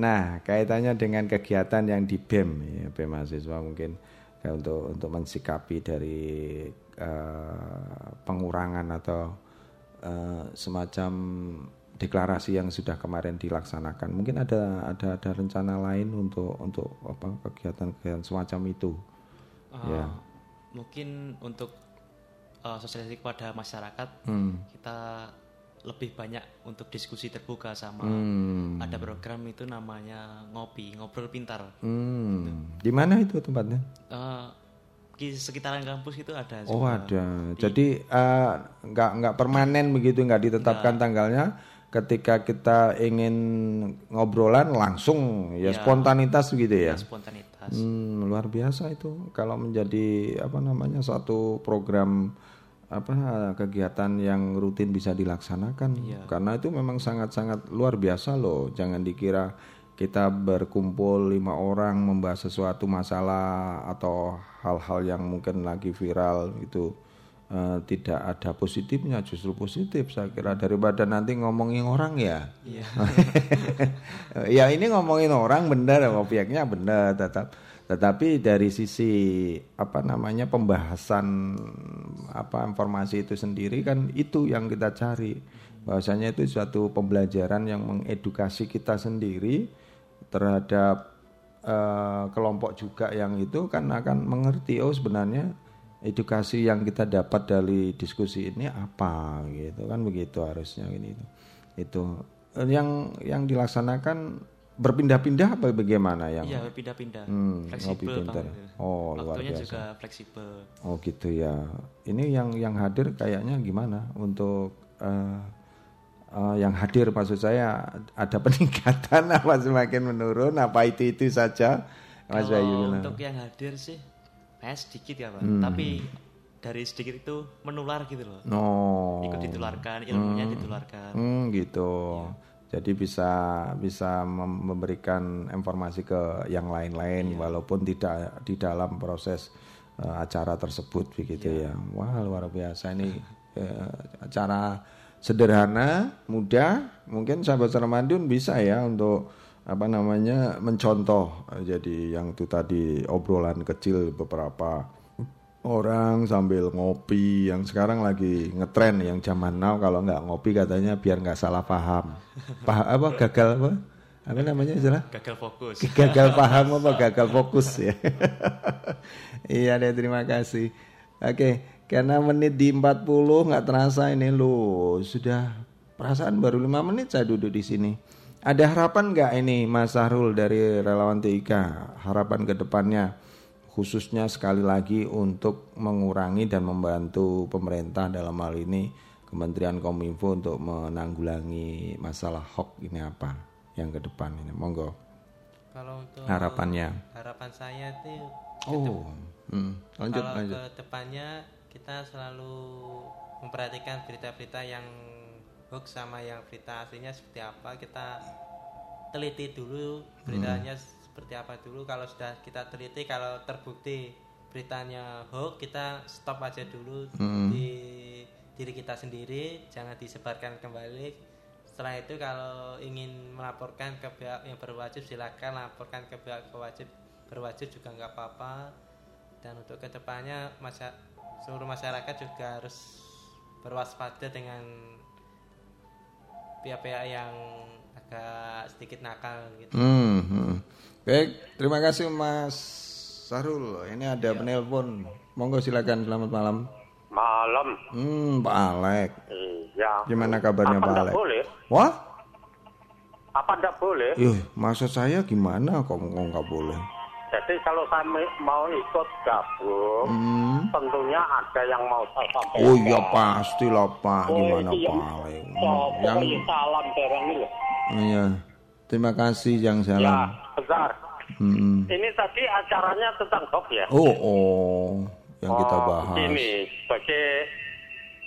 Nah, kaitannya dengan kegiatan yang di BEM ya, BEM mahasiswa mungkin ya, untuk untuk mensikapi dari eh, pengurangan atau eh, semacam deklarasi yang sudah kemarin dilaksanakan. Mungkin ada ada ada rencana lain untuk untuk apa kegiatan-kegiatan semacam itu. Eh, ya. Mungkin untuk eh, sosialisasi kepada masyarakat Hmm. kita lebih banyak untuk diskusi terbuka sama Hmm. ada program itu namanya ngopi ngobrol pintar. Hmm. Di mana itu tempatnya? Eh, di sekitaran kampus itu ada. Oh ada. Jadi eh, nggak nggak permanen begitu, nggak ditetapkan tanggalnya. Ketika kita ingin ngobrolan langsung ya Ya. spontanitas gitu ya. Ya, spontanitas. Hmm, luar biasa itu kalau menjadi apa namanya suatu program apa kegiatan yang rutin bisa dilaksanakan karena itu memang sangat-sangat luar biasa loh jangan dikira kita berkumpul lima orang membahas sesuatu masalah atau hal-hal yang mungkin lagi viral itu eh, tidak ada positifnya justru positif. Saya kira daripada nanti ngomongin orang ya. Iya. ya ini ngomongin orang benar obyeknya benar. Tetap tetapi dari sisi apa namanya pembahasan apa informasi itu sendiri kan itu yang kita cari. Bahwasanya itu suatu pembelajaran yang mengedukasi kita sendiri terhadap eh, kelompok juga yang itu kan akan mengerti oh sebenarnya edukasi yang kita dapat dari diskusi ini apa gitu kan begitu harusnya ini itu Eh, yang yang dilaksanakan berpindah-pindah apa bagaimana yang Iya, pindah-pindah. Hmm, fleksibel pintar. banget. Oh, luar Waktunya biasa. juga fleksibel. Oh gitu ya. Ini yang yang hadir kayaknya gimana untuk eh, eh, yang hadir maksud saya ada peningkatan apa semakin menurun apa itu itu saja Mas Kalau Bayu? untuk yang hadir sih kayak sedikit ya, Pak. Hmm. Tapi dari sedikit itu menular gitu loh. Oh. Ikut ditularkan, ilmunya Hmm. ditularkan. Hmm, gitu. Jadi bisa bisa mem- memberikan informasi ke yang lain-lain walaupun tidak di dalam proses eh, acara tersebut begitu ya. Wah, luar biasa ini eh, acara sederhana, mudah. Mungkin sahabat Ramadhan bisa ya untuk apa namanya mencontoh. Jadi yang itu tadi obrolan kecil beberapa orang sambil ngopi yang sekarang lagi ngetren yang zaman now kalau nggak ngopi katanya biar nggak salah paham. Pah apa gagal apa? Apa namanya istilah? Gagal fokus. gagal paham apa? Gagal fokus ya. Iya deh terima kasih. Oke karena menit di 40 nggak terasa ini lo sudah perasaan baru lima menit saya duduk di sini ada harapan nggak ini Mas Sahrul dari relawan TIK harapan ke depannya khususnya sekali lagi untuk mengurangi dan membantu pemerintah dalam hal ini Kementerian Kominfo untuk menanggulangi masalah hoax ini apa yang ke depan ini? Monggo. Kalau untuk harapannya. harapan saya itu oh hmm, lanjut kalau lanjut. ke depannya kita selalu memperhatikan berita-berita yang hoax sama yang berita aslinya seperti apa kita teliti dulu beritanya seperti apa dulu. Kalau sudah kita teliti kalau terbukti beritanya hoax kita stop aja dulu Hmm. di diri kita sendiri jangan disebarkan kembali. Setelah itu kalau ingin melaporkan ke pihak yang berwajib silakan laporkan ke pihak berwajib berwajib juga nggak apa-apa. Dan untuk ke depannya masa seluruh masyarakat juga harus berwaspada dengan pihak-pihak yang agak sedikit nakal gitu. Hmm, hmm. Baik, terima kasih Mas Sarul. Ini ada Iya. penelpon. Monggo silakan. Selamat malam. Malam. Hmm, Pak Alek. Iya. Gimana kabarnya Apa Pak Alek? boleh? Wah, Apa ndak boleh? ih, maksud saya gimana kok kok nggak boleh? Jadi kalau saya mau ikut gabung, Hmm. tentunya ada yang mau saya sampaikan. Oh iya pastilah Pak. Oh, Gimana iya. Pak Alek? Oh, Yang salam barang ini iya. Terima kasih yang Ya, salam. besar. Hmm. Ini tadi acaranya tentang hoax ya? Oh, oh, yang kita Oh, bahas. Ini sebagai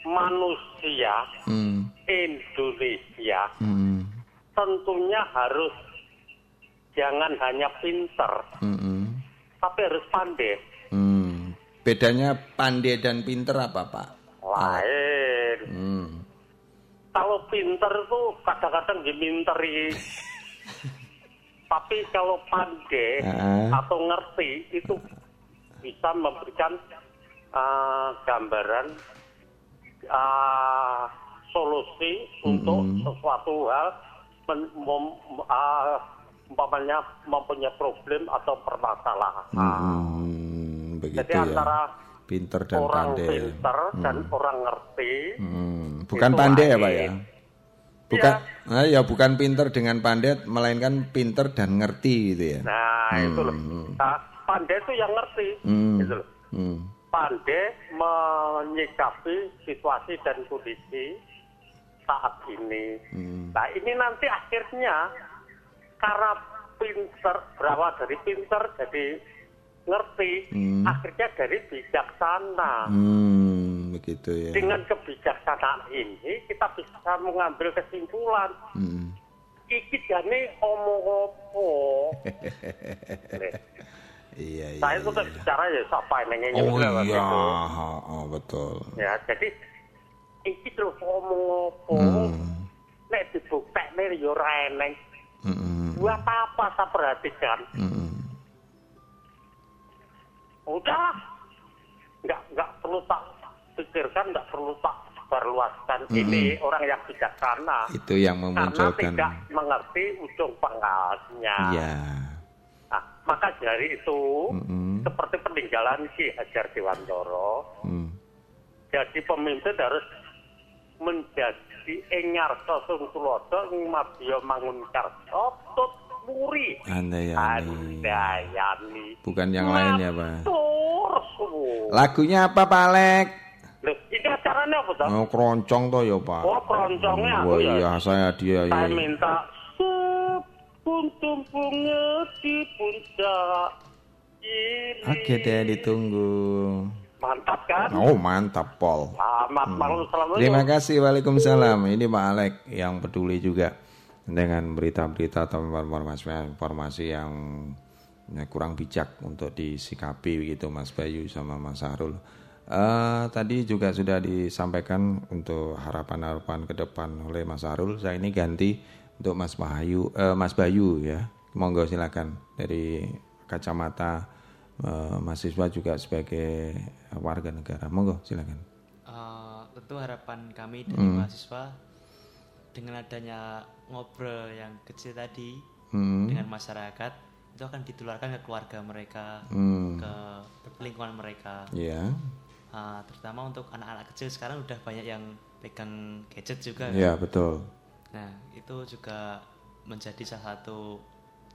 manusia Hmm. Indonesia Hmm. tentunya harus jangan hanya pinter, Hmm. Tapi harus pandai. Hmm. Bedanya pandai dan pinter apa Pak? Lain. Hmm. Kalau pinter tuh kadang-kadang diminteri. Tapi kalau pandai Ah. atau ngerti itu bisa memberikan uh, gambaran uh, solusi untuk sesuatu hal men- mem- uh, umpamanya mempunyai problem atau permasalahan. Hmm, begitu Jadi ya. antara Pinter dan orang pandai. pinter dan orang ngerti Hmm, bukan pandai ya Pak ya? Bukan, ah, ya bukan pinter dengan pandai, melainkan pinter dan ngerti gitu ya. Nah, itu loh. Hmm. Nah, pandai itu yang ngerti. Hmm. Gitu loh. Hmm. pandai menyikapi situasi dan kondisi saat ini. Hmm. Nah ini nanti akhirnya karena pinter, berawal dari pinter jadi ngerti, Hmm. akhirnya dari bijaksana. Hmm, begitu ya. Dengan kebijaksanaan ini kita bisa mengambil kesimpulan. Hmm. Iki jane omong opo. Iya, iya. Saya tuh bicara ya siapa yang nanya Oh iya, ha, ha, betul. Ya, jadi iki terus omong opo. Hmm. Nek dibuktekne yo ora eneng. Hmm. Buat apa saya perhatikan? Hmm. Udah, nggak nggak perlu tak pikirkan, nggak perlu tak berluaskan. Mm-mm. Ini orang yang bijaksana. Itu yang Karena memunculkan. tidak mengerti ujung pangkalnya. Iya. Nah, maka dari itu, Mm-mm. seperti peninggalan Ki Hajar Dewantoro, Hmm. jadi pemimpin harus menjadi tulodo mabio mangun karso tut muri Andayani. andayani Bukan yang lain ya, Pak. Lagunya apa, Pak Alek? Loh, ini acaranya apa toh? Oh, keroncong toh ya, Pak. Oh, keroncongnya aku ya. iya, saya dia Saya ya. minta bunga di puncak. Oke deh, ditunggu. Mantap kan? Oh, mantap, Pol. Selamat malam, assalamualaikum. Terima kasih, Waalaikumsalam. Ini Pak Alek yang peduli juga dengan berita-berita atau informasi-informasi yang ya, kurang bijak untuk disikapi gitu, Mas Bayu sama Mas Sarul. Eh, tadi juga sudah disampaikan untuk harapan-harapan ke depan oleh Mas Sarul. Saya ini ganti untuk Mas Bayu, eh, Mas Bayu ya. Monggo silakan dari kacamata eh, mahasiswa juga sebagai warga negara. Monggo silakan. Eh, tentu harapan kami dari Hmm. mahasiswa dengan adanya ngobrol yang kecil tadi Hmm. dengan masyarakat itu akan ditularkan ke keluarga mereka, Hmm. ke lingkungan mereka. Iya. Ah, terutama untuk anak-anak kecil sekarang udah banyak yang pegang gadget juga. kan? Iya, betul. Nah itu juga menjadi salah satu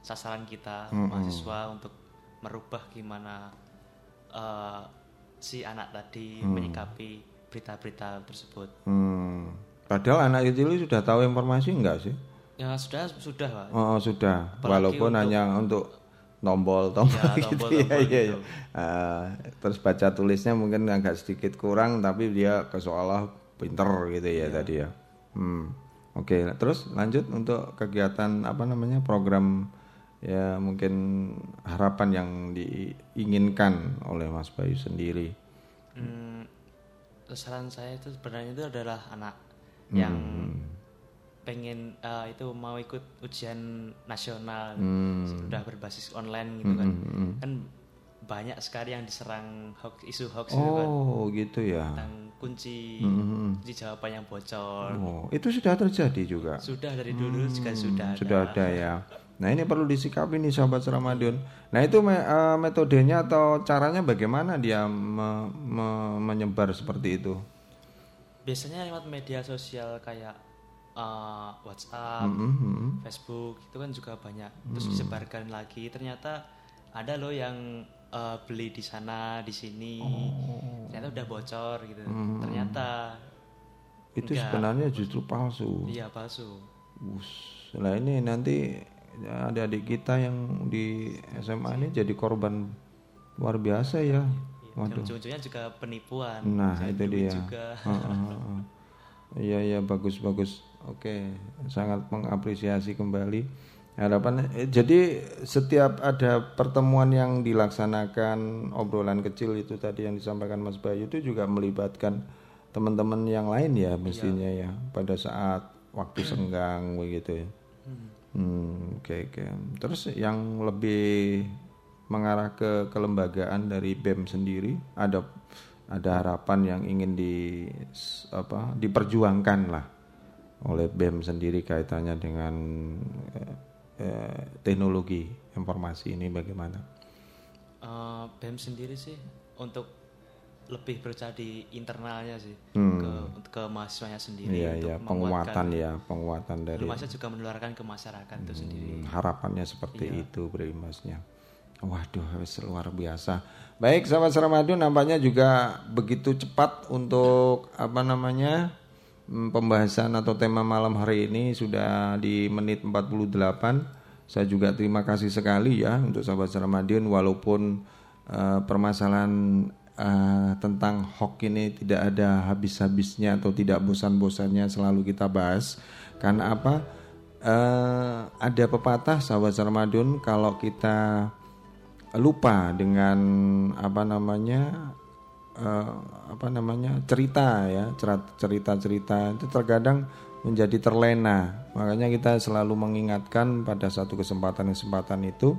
sasaran kita Mm-mm. mahasiswa untuk merubah gimana eh, si anak tadi Hmm. menyikapi berita-berita tersebut. Hmm. Padahal anak kecil itu sudah tahu informasi enggak sih? Ya sudah sudah pak. Oh, sudah. Apalagi Walaupun untuk- hanya untuk tombol-tombol Ya, gitu tombol-tombol ya, iya, gitu. iya. Ah, terus baca tulisnya mungkin agak sedikit kurang tapi dia ke seolah pinter gitu ya tadi ya. Hmm. Oke, terus lanjut untuk kegiatan apa namanya program ya mungkin harapan yang diinginkan oleh Mas Bayu sendiri. Hmm, saran saya itu sebenarnya itu adalah anak Hmm. yang pengen eh, itu mau ikut ujian nasional Hmm. sudah berbasis online gitu kan Hmm, hmm, hmm. kan banyak sekali yang diserang hoax isu hoax kan Oh, gitu ya. tentang kunci Hmm, hmm. kunci jawaban yang bocor Oh, itu sudah terjadi juga. sudah dari dulu juga sudah ada. Sudah ada ya. Nah ini perlu disikapi nih sahabat Ramadan. Nah itu me- eh, metodenya atau caranya bagaimana dia me- me- menyebar seperti itu? biasanya lewat media sosial kayak eh, WhatsApp, Mm-mm, mm-mm. Facebook itu kan juga banyak. Terus Mm. disebarkan lagi. Ternyata ada loh yang eh, beli di sana, di sini. Ternyata udah bocor gitu. Oh. Mm. Ternyata Itu enggak. sebenarnya justru palsu. Iya palsu. Us, Nah ini nanti adik-adik kita yang di SMA ini jadi korban luar biasa ya. Dan Waduh. ujung-ujungnya juga penipuan. Nah itu dia. Juga. Iya iya bagus bagus. Oke sangat mengapresiasi kembali harapan. eh, Jadi setiap ada pertemuan yang dilaksanakan obrolan kecil itu tadi yang disampaikan Mas Bayu itu juga melibatkan teman-teman yang lain ya mestinya ya pada saat waktu senggang begitu ya. Hmm, oke oke. Terus yang lebih mengarah ke kelembagaan dari BEM sendiri ada ada harapan yang ingin di apa diperjuangkan lah oleh BEM sendiri kaitannya dengan eh, eh, teknologi informasi ini bagaimana? Eh, BEM sendiri sih untuk lebih berbicara di internalnya sih Hmm. ke ke mahasiswanya sendiri Iya untuk iya penguatan ya penguatan dari mahasiswa juga menularkan ke masyarakat itu sendiri. Hmm, harapannya seperti Iya. itu berimbasnya. Waduh, luar biasa. Baik, sahabat Ramadhan nampaknya juga begitu cepat untuk apa namanya mm, pembahasan atau tema malam hari ini sudah di menit 48. Saya juga terima kasih sekali ya untuk sahabat Ramadhan walaupun uh, permasalahan uh, tentang hoax ini tidak ada habis-habisnya atau tidak bosan-bosannya selalu kita bahas. Karena apa? Uh, ada pepatah sahabat Ramadan kalau kita lupa dengan apa namanya uh, apa namanya cerita ya cerita-cerita itu terkadang menjadi terlena makanya kita selalu mengingatkan pada satu kesempatan-kesempatan itu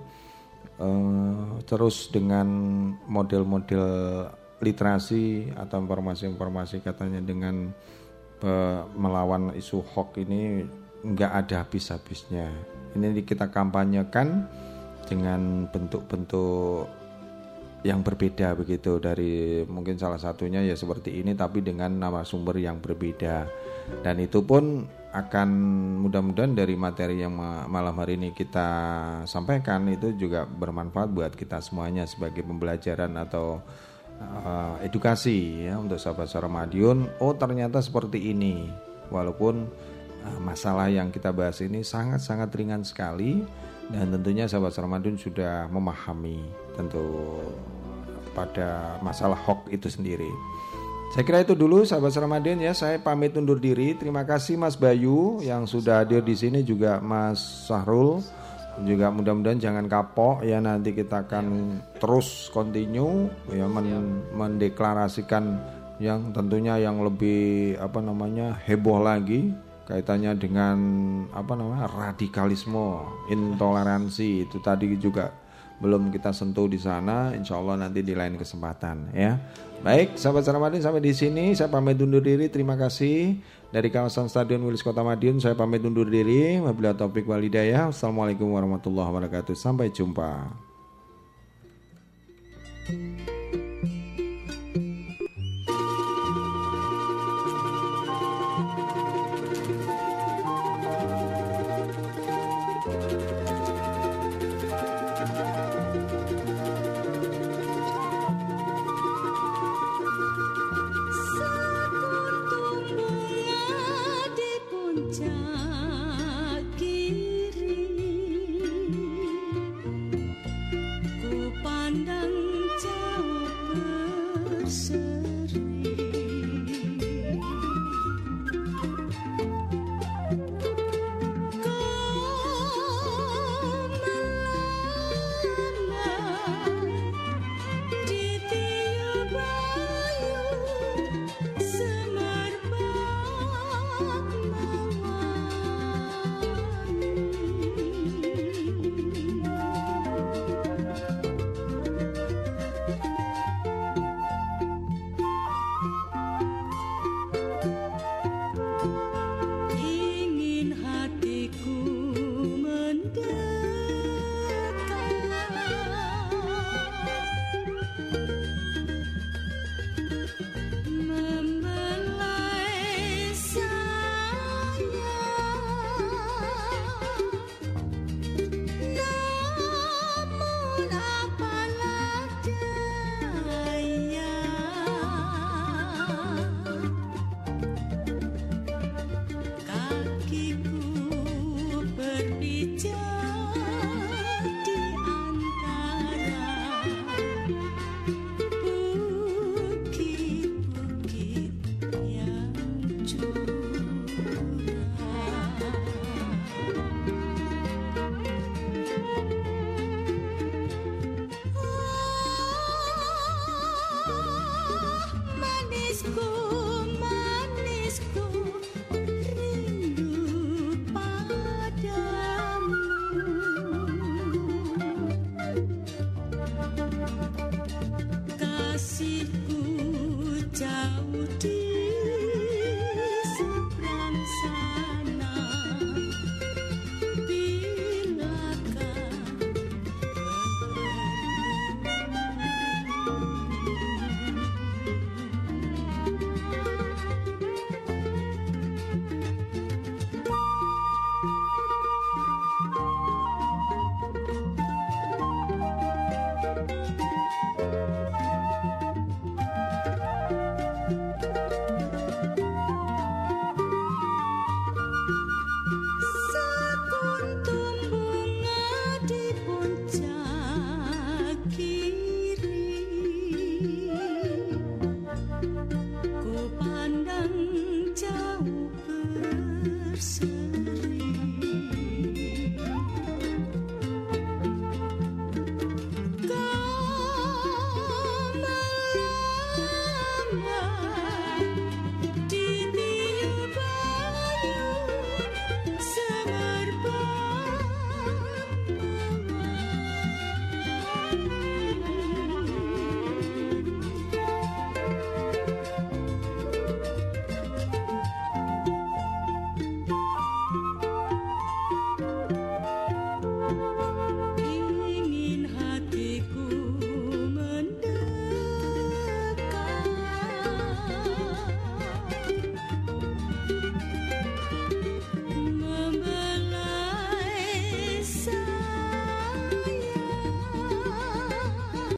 uh, terus dengan model-model literasi atau informasi-informasi katanya dengan uh, melawan isu hoax ini nggak ada habis-habisnya. Ini kita kampanyekan dengan bentuk-bentuk yang berbeda begitu dari mungkin salah satunya ya seperti ini tapi dengan nama sumber yang berbeda. Dan itu pun akan mudah-mudahan dari materi yang malam hari ini kita sampaikan itu juga bermanfaat buat kita semuanya sebagai pembelajaran atau uh, edukasi ya untuk sahabat-sahabat Madiun oh ternyata seperti ini walaupun uh, masalah yang kita bahas ini sangat-sangat ringan sekali dan tentunya sahabat Ramadan sudah memahami tentu pada masalah hoax itu sendiri. Saya kira itu dulu sahabat Ramadan ya. Saya pamit undur diri. Terima kasih Mas Bayu yang sudah hadir di sini juga Mas Sahrul. Juga mudah-mudahan jangan kapok ya nanti kita akan terus continue ya men mendeklarasikan yang tentunya yang lebih apa namanya heboh lagi kaitannya dengan apa namanya radikalisme, intoleransi itu tadi juga belum kita sentuh di sana. Insya Allah nanti di lain kesempatan ya. Baik, sahabat Ramadan sampai di sini saya pamit undur diri. Terima kasih dari kawasan Stadion Wilis Kota Madiun. Saya pamit undur diri. Wabillahi taufik walhidayah. Assalamualaikum warahmatullahi wabarakatuh. Sampai jumpa. thank you